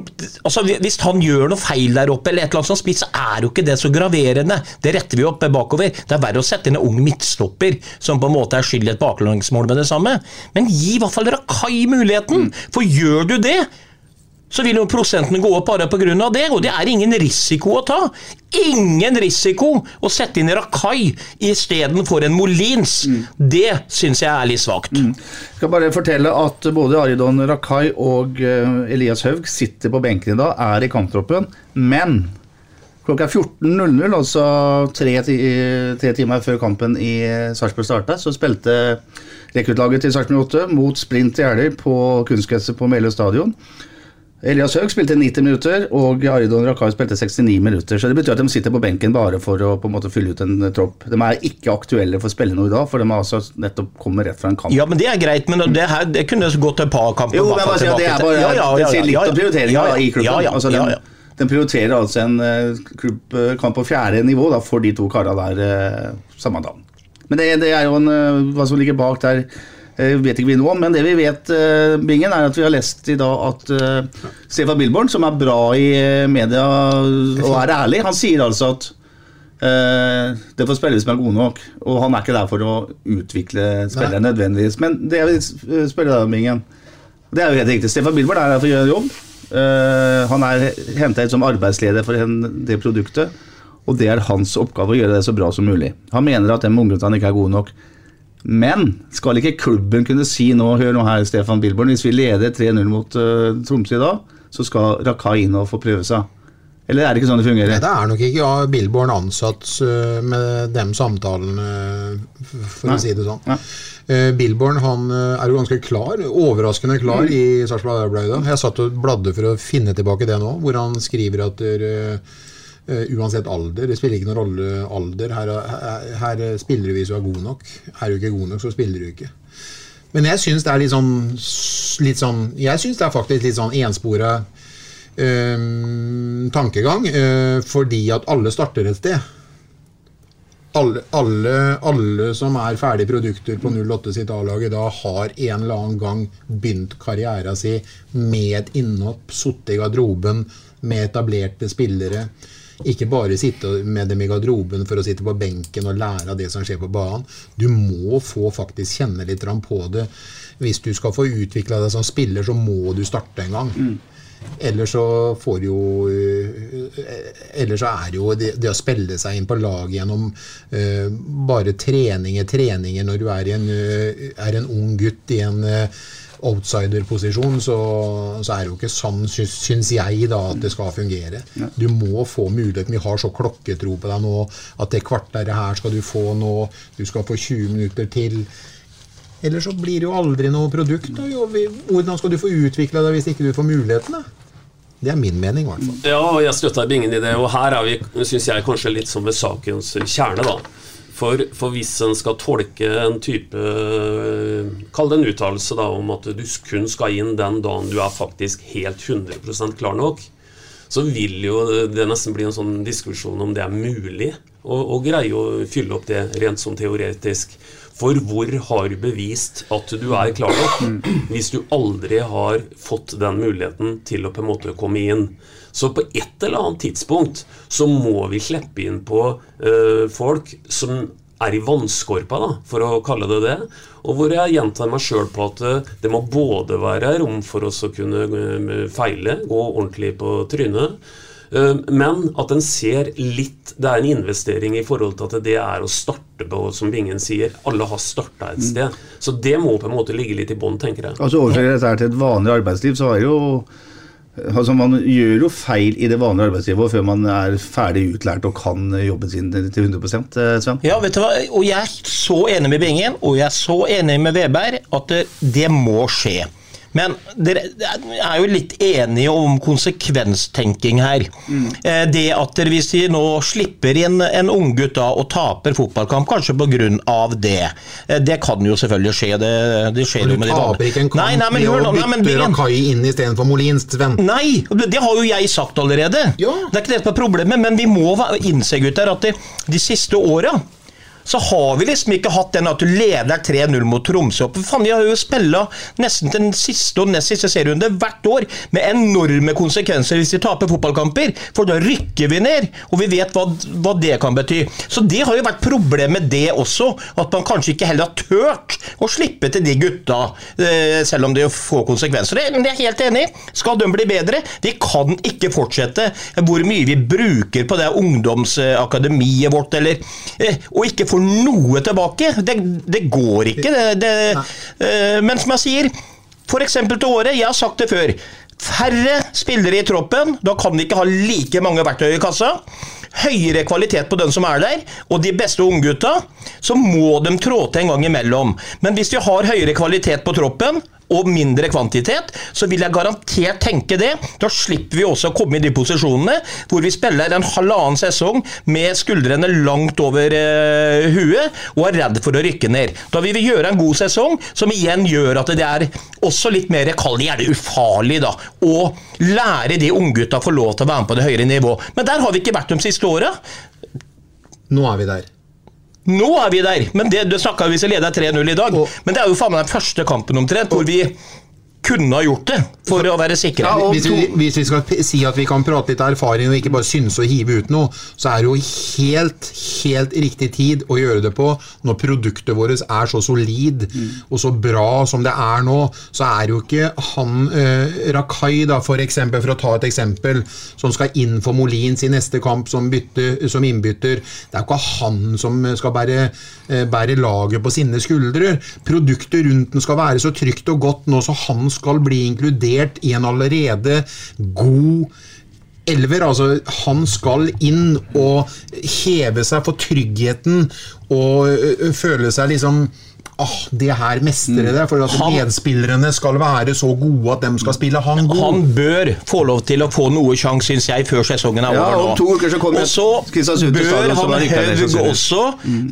altså, hvis han gjør noe feil der oppe, eller et eller annet sånt spiss, så er jo ikke det så graverende. Det retter vi opp bakover. Det er verre å sette inn en ung midtstopper som på en måte er skyld i et baklengsmål med det samme. Men gi i hvert fall Rakai muligheten, for gjør du det, så vil jo prosentene gå opp bare pga. det, og det er ingen risiko å ta. Ingen risiko å sette inn Rakai istedenfor en Molins. Mm. Det syns jeg er litt svakt. Mm.
Jeg skal bare fortelle at både Aridon Rakai og eh, Elias Haug sitter på benken i dag, er i kamptroppen, men klokka 14.00, altså tre, tre, timer før kampen i Sarpsborg starta, så spilte rekruttlaget til Sarpsborg 8 mot Sprint i Jeløy på kunstgresset på Meløy stadion. Elias Høg spilte 90 minutter, og Aridon Rakai spilte 69 minutter. Så det betyr at de sitter på benken bare for å på en måte fylle ut en eh, tropp. De er ikke aktuelle for å spille noe i dag, for de har altså nettopp kommet rett fra en kamp.
Ja, men det er greit, men det, her, det kunne gått et par kamper.
Jo, bare, det er bare ja, ja, ja, det sier litt om prioriteringa i klubben. Altså, den, den, prioriterer altså en uh, klubbkamp på fjerde nivå da, for de to karene der uh, samme dag. Men det, det, er jo en, uh, hva som ligger bak der vet ikke vi noe om, men det vi vet, uh, Bingen, er at vi har lest i dag at uh, Stefan Billborn, som er bra i media og er ærlig, han sier altså at uh, det får spillere som er gode nok. Og han er ikke der for å utvikle spillere nødvendigvis. Men det jeg vil spørre deg om, Bingen, det er jo helt riktig. Stefan Billborn er der for å gjøre jobb. Uh, han er henta ut som arbeidsleder for det produktet. Og det er hans oppgave å gjøre det så bra som mulig. Han mener at de ungguttene ikke er gode nok. Men skal ikke klubben kunne si nå, hør nå her, Stefan Bilborn, hvis vi leder 3-0 mot uh, Tromsø i dag, så skal Rakai inn og få prøve seg? Eller er det ikke sånn det fungerer?
Nei, det er nok ikke ja, Billborn ansatt uh, med de samtalene, f- for
Nei.
å si det sånn.
Nei.
Uh, Billborn han er jo ganske klar, overraskende klar
Mm.
i Sarpsborg Arbeiderblad. Jeg satt og bladde for å finne tilbake det nå, hvor han skriver at uansett alder, det spiller ikke noen rolle alder, her, her, her spiller du hvis du er god nok. Er du ikke god nok, så spiller du ikke. Men jeg syns det er litt sånn, litt sånn Jeg syns det er faktisk litt sånn enspora eh, tankegang, eh, fordi at alle starter et sted. Alle, alle, alle som er ferdige produkter på 08 sitt A-lag i dag, har en eller annen gang begynt karrieren sin med et innhopp, sittet i garderoben med etablerte spillere. Ikke bare sitte med dem i garderoben for å sitte på benken og lære av det som skjer på banen. Du må få faktisk kjenne litt på det. Hvis du skal få utvikla deg som spiller, så må du starte en gang. Ellers så får jo eh, Ellers så er jo det, det å spille seg inn på lag gjennom uh, bare treninger, treninger når du er, en, uh, er en ung gutt i en eh, outsider-posisjon, så, så er det jo ikke sånn, syns, jeg, da, at det skal fungere. Du må få muligheten. Vi har så klokketro på deg nå at det kvarteret her skal du få nå. Du skal få 20 minutter til. Ellers så blir det jo aldri noe produkt. Da. Hvordan skal du få utvikla deg hvis ikke du får mulighetene? Det er min mening, i hvert fall.
Ja, jeg støtter Bingen i det. Og her er vi, syns jeg, kanskje litt som ved sakens kjerne, da. For, for hvis en skal tolke en type Kall det en uttalelse om at du kun skal inn den dagen du er faktisk helt 100% klar nok, så vil jo det nesten bli en sånn diskusjon om det er mulig å, å greie å fylle opp det rent sånn teoretisk. For hvor har du bevist at du er klar nok, hvis du aldri har fått den muligheten til å på en måte komme inn? Så på et eller annet tidspunkt så må vi slippe inn på eh, folk som er i vannskorpa, da, for å kalle det det. Og hvor jeg gjentar meg sjøl på at eh, det må både være rom for oss å kunne eh, feile, gå ordentlig på trynet, men at en ser litt Det er en investering i forhold til at det er å starte på, som Bingen sier. Alle har starta et sted. Så det må på en måte ligge litt i bånn, tenker jeg.
Altså Overfører dette til et vanlig arbeidsliv, så er jo Altså Man gjør jo feil i det vanlige arbeidslivet før man er ferdig utlært og kan jobben sin til 100 eh, Sven.
Ja, vet du hva? Og jeg er så enig med Bingen, og jeg er så enig med Veberg, at det, det må skje. Men dere er jo litt enige om konsekvenstenking her. Mm. Det at dere, hvis de nå slipper inn en unggutt og taper fotballkamp, kanskje pga. det eh, Det kan jo selvfølgelig skje. Det, det skjer jo
du
med de
taper ikke en kamp
Nei, nei, men
med å bytte. Rakai inn istedenfor Molins, Sven.
Nei, det har jo jeg sagt allerede.
Ja.
Det er ikke det som er problemet, men vi må innse gutter, at de, de siste åra så har vi liksom ikke hatt den at du leder 3-0 mot Tromsø. For faen, Vi har jo spilla nesten til den siste og nest siste serierunde hvert år med enorme konsekvenser hvis vi taper fotballkamper, for da rykker vi ned, og vi vet hva, hva det kan bety. Så det har jo vært problemet det også, at man kanskje ikke heller har tørt å slippe til de gutta, eh, selv om det får konsekvenser. Men jeg er helt enig. Skal de bli bedre? Vi kan ikke fortsette hvor mye vi bruker på det ungdomsakademiet vårt, eller, eh, og ikke får noe tilbake. Det, det går ikke. Det, det, eh, men som jeg sier, f.eks. til året, jeg har sagt det før. Færre spillere i troppen, da kan de ikke ha like mange verktøy i kassa. Høyere kvalitet på den som er der, og de beste unggutta, så må de trå til en gang imellom. Men hvis de har høyere kvalitet på troppen, og mindre kvantitet, så vil jeg garantert tenke det. Da slipper vi også å komme i de posisjonene hvor vi spiller en halvannen sesong med skuldrene langt over eh, huet og er redd for å rykke ned. Da vil vi gjøre en god sesong, som igjen gjør at det er også litt mer kall gjerne ufarlig, da. Å lære de unggutta få lov til å være med på det høyere nivå. Men der har vi ikke vært de siste åra.
Nå er vi der.
Nå er vi der, men det, det snakka vi hvis vi leder 3-0 i dag.
Og-
men det er jo faen meg den første kampen omtrent hvor vi kunne ha gjort det, for å være sikre.
hvis, vi, hvis vi skal si at vi kan prate litt erfaring og ikke bare synse og hive ut noe, så er det jo helt, helt riktig tid å gjøre det på når produktet vårt er så solid og så bra som det er nå. Så er jo ikke han eh, Rakai, da, for eksempel, for å ta et eksempel, som skal inn for Molins i neste kamp som, bytte, som innbytter. Det er jo ikke han som skal bære, eh, bære laget på sine skuldre. Produktet rundt den skal være så trygt og godt nå, så han skal bli inkludert i en allerede god elver. Altså, han skal inn og heve seg for tryggheten og føle seg liksom Ah, det her mestrer det, for at
Han-
medspillerne skal være så gode at de skal spille han god.
Han bør få lov til å få noe sjanse, syns jeg, før sesongen er
Ja,
over nå.
om to uker så kommer
og så
Kristiansund til
bør han Haug også,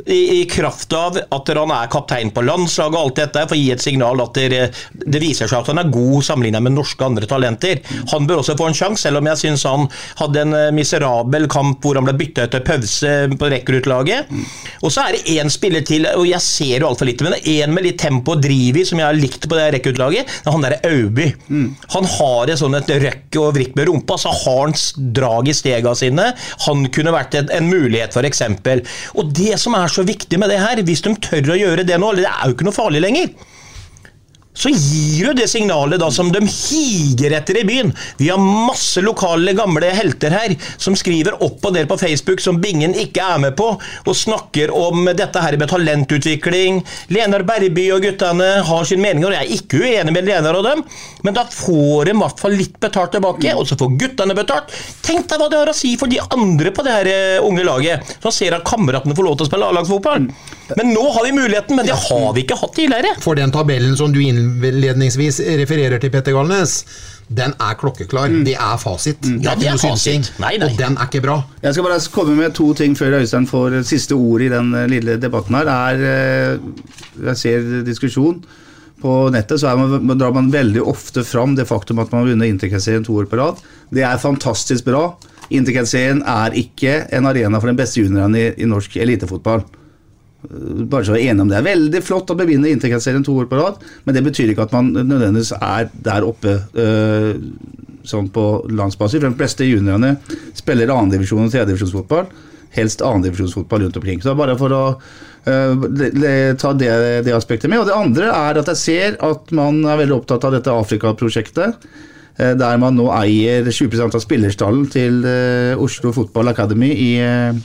i, i kraft av at han er kaptein på landslaget og alt dette, for å gi et signal at det, det viser seg at han er god sammenlignet med norske andre talenter. Han bør også få en sjanse, selv om jeg syns han hadde en eh, miserabel kamp hvor han ble bytta ut til pause på rekruttlaget. Og så er det én spiller til, og jeg ser jo altfor lite, men én med litt tempo og driv i som jeg har likt på det rekkeutlaget, Det er han derre Auby. Han har et sånn et røkk og vrikk med rumpa, så har han drag i stega sine. Han kunne vært en, en mulighet, f.eks. Og det som er så viktig med det her, hvis de tør å gjøre det nå, det er jo ikke noe farlig lenger så gir jo det signalet da som de higer etter i byen. Vi har masse lokale gamle helter her som skriver opp og ned på Facebook som Bingen ikke er med på, og snakker om dette her med talentutvikling. Lenar Berby og guttene har sin mening, og jeg er ikke uenig med Lenar og dem, men da får de i hvert fall litt betalt tilbake, og så får guttene betalt. Tenk deg hva det har å si for de andre på det her eh, unge laget, som ser at kameratene får lov til å spille A-lagsfotball. Men nå har vi muligheten, men det har vi ikke hatt tidligere.
For den tabellen som du innledningsvis refererer til, Petter Galnes, den er klokkeklar. Det er fasit.
Ja, det
ikke
er
noe synsing.
fasit. Nei, nei.
Og den er ikke bra.
Jeg skal bare komme med to ting før Øystein får siste ord i den eh, lille debatten her. Er, eh, jeg ser diskusjon på nettet, så er man, drar man veldig ofte fram det faktum at man har vunnet Intercat-serien to år på rad. Det er fantastisk bra. Intercat-serien er ikke en arena for den beste junioren i, i norsk elitefotball. Bare så enige om det. Er veldig flott at vi vinner Intercat-serien to år på rad, men det betyr ikke at man nødvendigvis er der oppe øh, sånn på landsbasis. For de fleste juniorene spiller annendivisjon og tredjedivisjonsfotball. Helst annendivisjonsfotball rundt omkring. Så bare for å øh, le, le, ta det, det aspektet med. Og det andre er at jeg ser at man er veldig opptatt av dette Afrika-prosjektet. øh, Der man nå eier 20% av spillerstallen til øh, Oslo Fotball Academy i øh,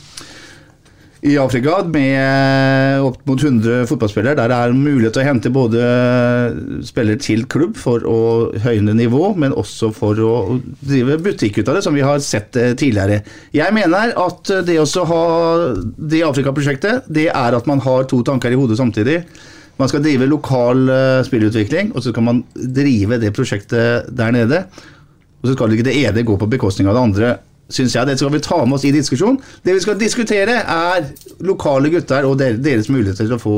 i Afrika med opp mot 100 fotballspillere. Der er det mulighet til å hente både spillere til klubb for å høyne nivå, men også for å drive butikk ut av det, som vi har sett eh, tidligere. Jeg mener at det å ha det Afrika-prosjektet, det er at man har to tanker i hodet samtidig. Man skal drive lokal eh, spillutvikling, og så skal man drive det prosjektet der nede. Og så skal ikke det ene gå på bekostning av det andre syns jeg. Det skal vi ta med oss i diskusjon. Det vi skal diskutere, er lokale gutter og deres muligheter til å få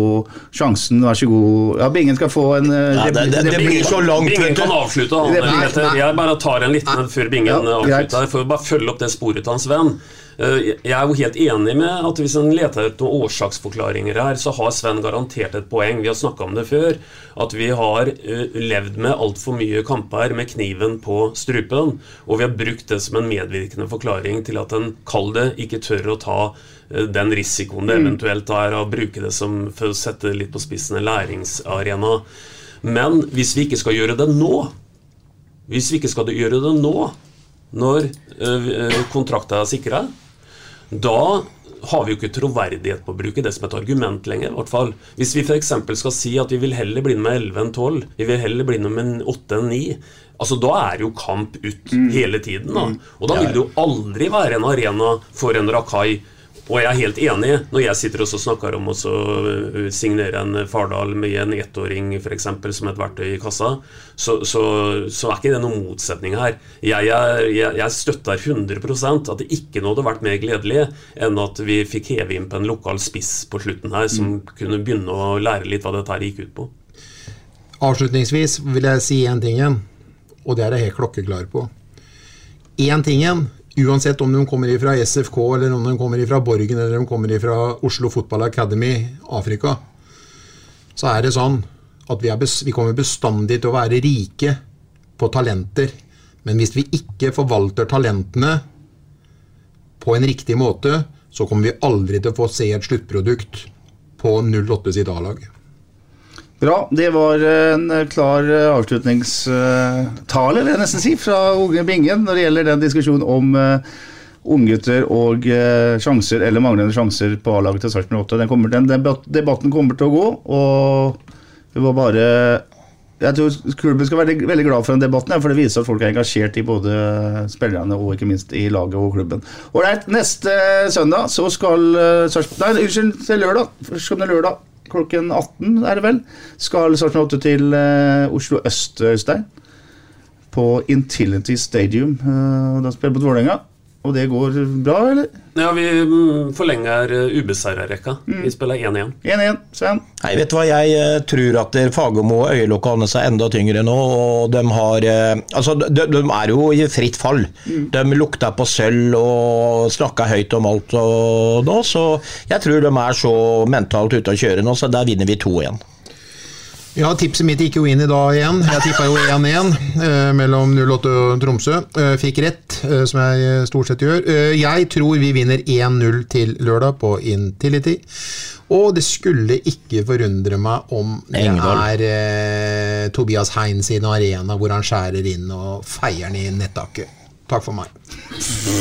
sjansen. Vær så god. Ja, Bingen skal få en eh,
Ja, det- det- det
replikk.
blir så langt,
Bingen kan avslutte, han,
Nei, nei.
Jeg bare tar en liten før Bingen avslutter. For å bare følge opp det sporet til hans venn. Eh, Jeg er jo helt enig med at hvis en leter etter årsaksforklaringer her, så har Sven garantert et poeng. Vi har snakka om det før. At vi har eh, levd med altfor mye kamper med kniven på strupen. Og vi har brukt det som en medvirkende forklaring til at en, kall det, ikke tør å ta eh, den risikoen det eventuelt er å bruke det som, for å sette det litt på spissen, en læringsarena. Men hvis vi ikke skal gjøre det nå, hvis vi ikke skal gjøre det nå, når kontrakta kontrakten er sikra, da har vi jo ikke troverdighet på å bruke det som et argument lenger. i hvert fall. Hvis vi f.eks. skal si at vi vil heller bli med 11 enn 12, vi vil heller bli med 8 enn 9, altså da er det jo kamp ut hele tiden. da. Og da vil det jo aldri være en arena for en Rakai. Og jeg er helt enig når jeg sitter og snakker om å uh, signere en Fardal med en ettåring for eksempel, som et verktøy i kassa, så, så, så er ikke det noen motsetning her. Jeg, jeg, jeg støtter 100% at det ikke noe hadde vært mer gledelig enn at vi fikk heve inn på en lokal spiss på slutten her, som kunne begynne å lære litt hva dette her gikk ut på.
Avslutningsvis vil jeg si én ting igjen, og det er jeg helt klokkeklar på. Én ting igjen, uansett om de kommer fra SFK, eller om de kommer fra Borgen, eller om de kommer fra Oslo Football Academy, Afrika, så er det sånn at vi, bes, vi kommer bestandig til å være rike på talenter. Men hvis vi ikke forvalter talentene på en riktig måte, så kommer vi aldri til å få se et sluttprodukt på 08 sitt A-lag.
Bra. Det var en klar avslutningstale, vil jeg nesten si, fra Unge Bingen når det gjelder den diskusjonen om uh, unggutter og uh, sjanser eller manglende sjanser på A-laget til Sarpsborg 8. Den, kommer, den debatten kommer til å gå, og det var bare jeg tror klubben skal være veldig glad for den debatten, for det viser at folk er engasjert i både spillerne og ikke minst i laget og klubben. Ålreit, neste søndag så skal Nei, unnskyld, lørdag. Førstkommende lørdag klokken 18 er det vel, skal Sarpsborg 8 til Oslo øst, Øystein. På Intility Stadium. Da spiller på Vålerenga. Og det går bra, eller?
Ja, vi forlenger ubeseira-rekka. Mm. Vi spiller 1-1.
1-1, Sven?
Nei, vet du hva, Jeg tror at Fagermo og øyelokkene er enda tyngre nå. og De har, altså, de, de er jo i fritt fall. Mm. De lukter på sølv og snakker høyt om alt og nå, så jeg tror de er så mentalt ute å kjøre nå, så der vinner vi 2-1.
Ja, tipset mitt gikk jo inn i dag igjen. Jeg tippa jo 1-1 eh, mellom 08 og Tromsø. Eh, fikk rett, eh, som jeg stort sett gjør. Eh, jeg tror vi vinner 1-0 til lørdag på Intility. Og det skulle ikke forundre meg om det
Engdahl.
er eh, Tobias Hein sin arena hvor han skjærer inn og feier den i nettaket. Takk for meg.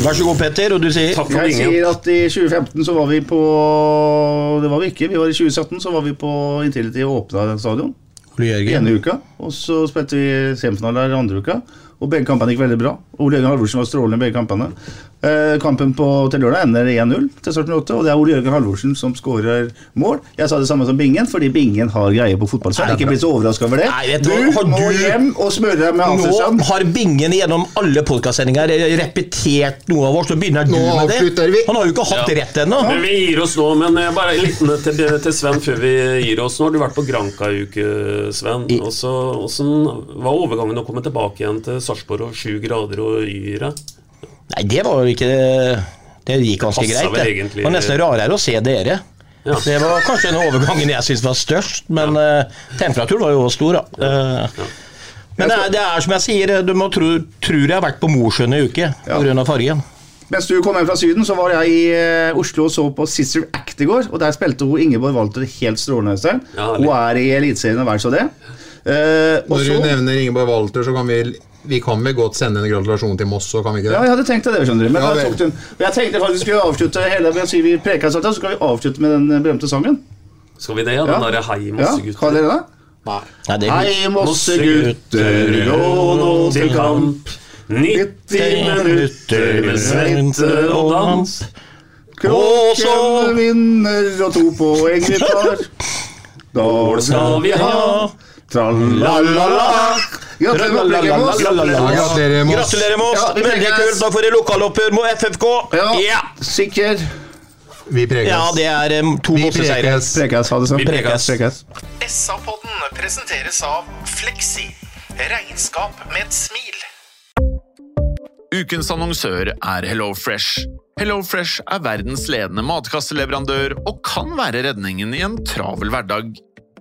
Vær så god, Petter. Og du sier?
Jeg sier at i 2015 så var vi på Det var vi ikke. Vi var I 2017 så var vi på Intility og åpna stadion. Ene uka. Og så spilte vi semifinale der andre uka. Og begge kampene gikk veldig bra. Ole Jørgen Halvorsen var strålende i begge kampene. Eh, kampen på, til lørdag ender 1-0 til 78, og det er Ole Jørgen Halvorsen som skårer mål. Jeg sa det samme som Bingen, fordi Bingen har greie på fotball. Så jeg er ikke blitt så overraska over det.
Nei,
du,
du
må hjem og smøre deg med Andersen.
Nå har Bingen gjennom alle podkastsendinger repetert noe av oss, så begynner du
Nå
med det.
vi.
Han har jo ikke hatt
Ja.
rett ennå.
Men vi gir oss nå, men jeg bare en liten til, til Sven før vi gir oss. Nå har du vært på Granca-uke, Sven. Og så, Hvordan var overgangen å komme tilbake igjen til Sarpsborg og sju grader og Yra.
Nei, det var jo ikke Det gikk ganske
Det
greit. Det
egentlig-
Det var nesten rarere å se dere.
Ja.
Det var kanskje den overgangen jeg syntes var størst, men eh, temperaturen var jo stor, da. Ja. Men det er, det er som jeg sier, du må tro, tror jeg har vært på Mosjøen i uke
Ja.
pga. fargen.
Mens du kom hjem fra Syden, så var jeg i eh, Oslo og så på Sister Act i går. Og der spilte hun Ingeborg Walter helt strålende. Øystein.
Ja,
hun er i Eliteserien og vel så det. Uh,
Når du nevner Ingeborg Walter, så kan vi vi kan vel godt sende en gratulasjon til Moss, så kan vi ikke det?
ja, jeg hadde tenkt det, skjønner du. Men
Ja,
jeg, tok den, jeg tenkte faktisk vi skulle avslutte hele med å si vi alt, så skal vi avslutte med den eh, berømte sangen.
Skal vi det? Ja,
Ja.
den derre Hei,
Ja,
Mossegutter.
Ja, dere det?
Nei, det er
Hei, Mossegutter, gå nå til kamp.
90 minutter med svette og dans.
Kråken vinner, og to poeng vi tar. Da
skal vi ha.
Tra-la-la-la. Gratulerer med
oss. Gratulerer,
med oss! Veldig kult. Da får dere lokaloppgjør mot FFK.
Ja, sikker.
Vi prekes.
Ja, det er um, to
Vi
Mosse-seire.
prekes.
Ha det sånn.
Vi prekes.
Prekes.
SA-podden presenteres av Fleksi. Regnskap med et smil.
Ukens annonsør er HelloFresh. HelloFresh er verdens ledende matkasseleverandør og kan være redningen i en travel hverdag.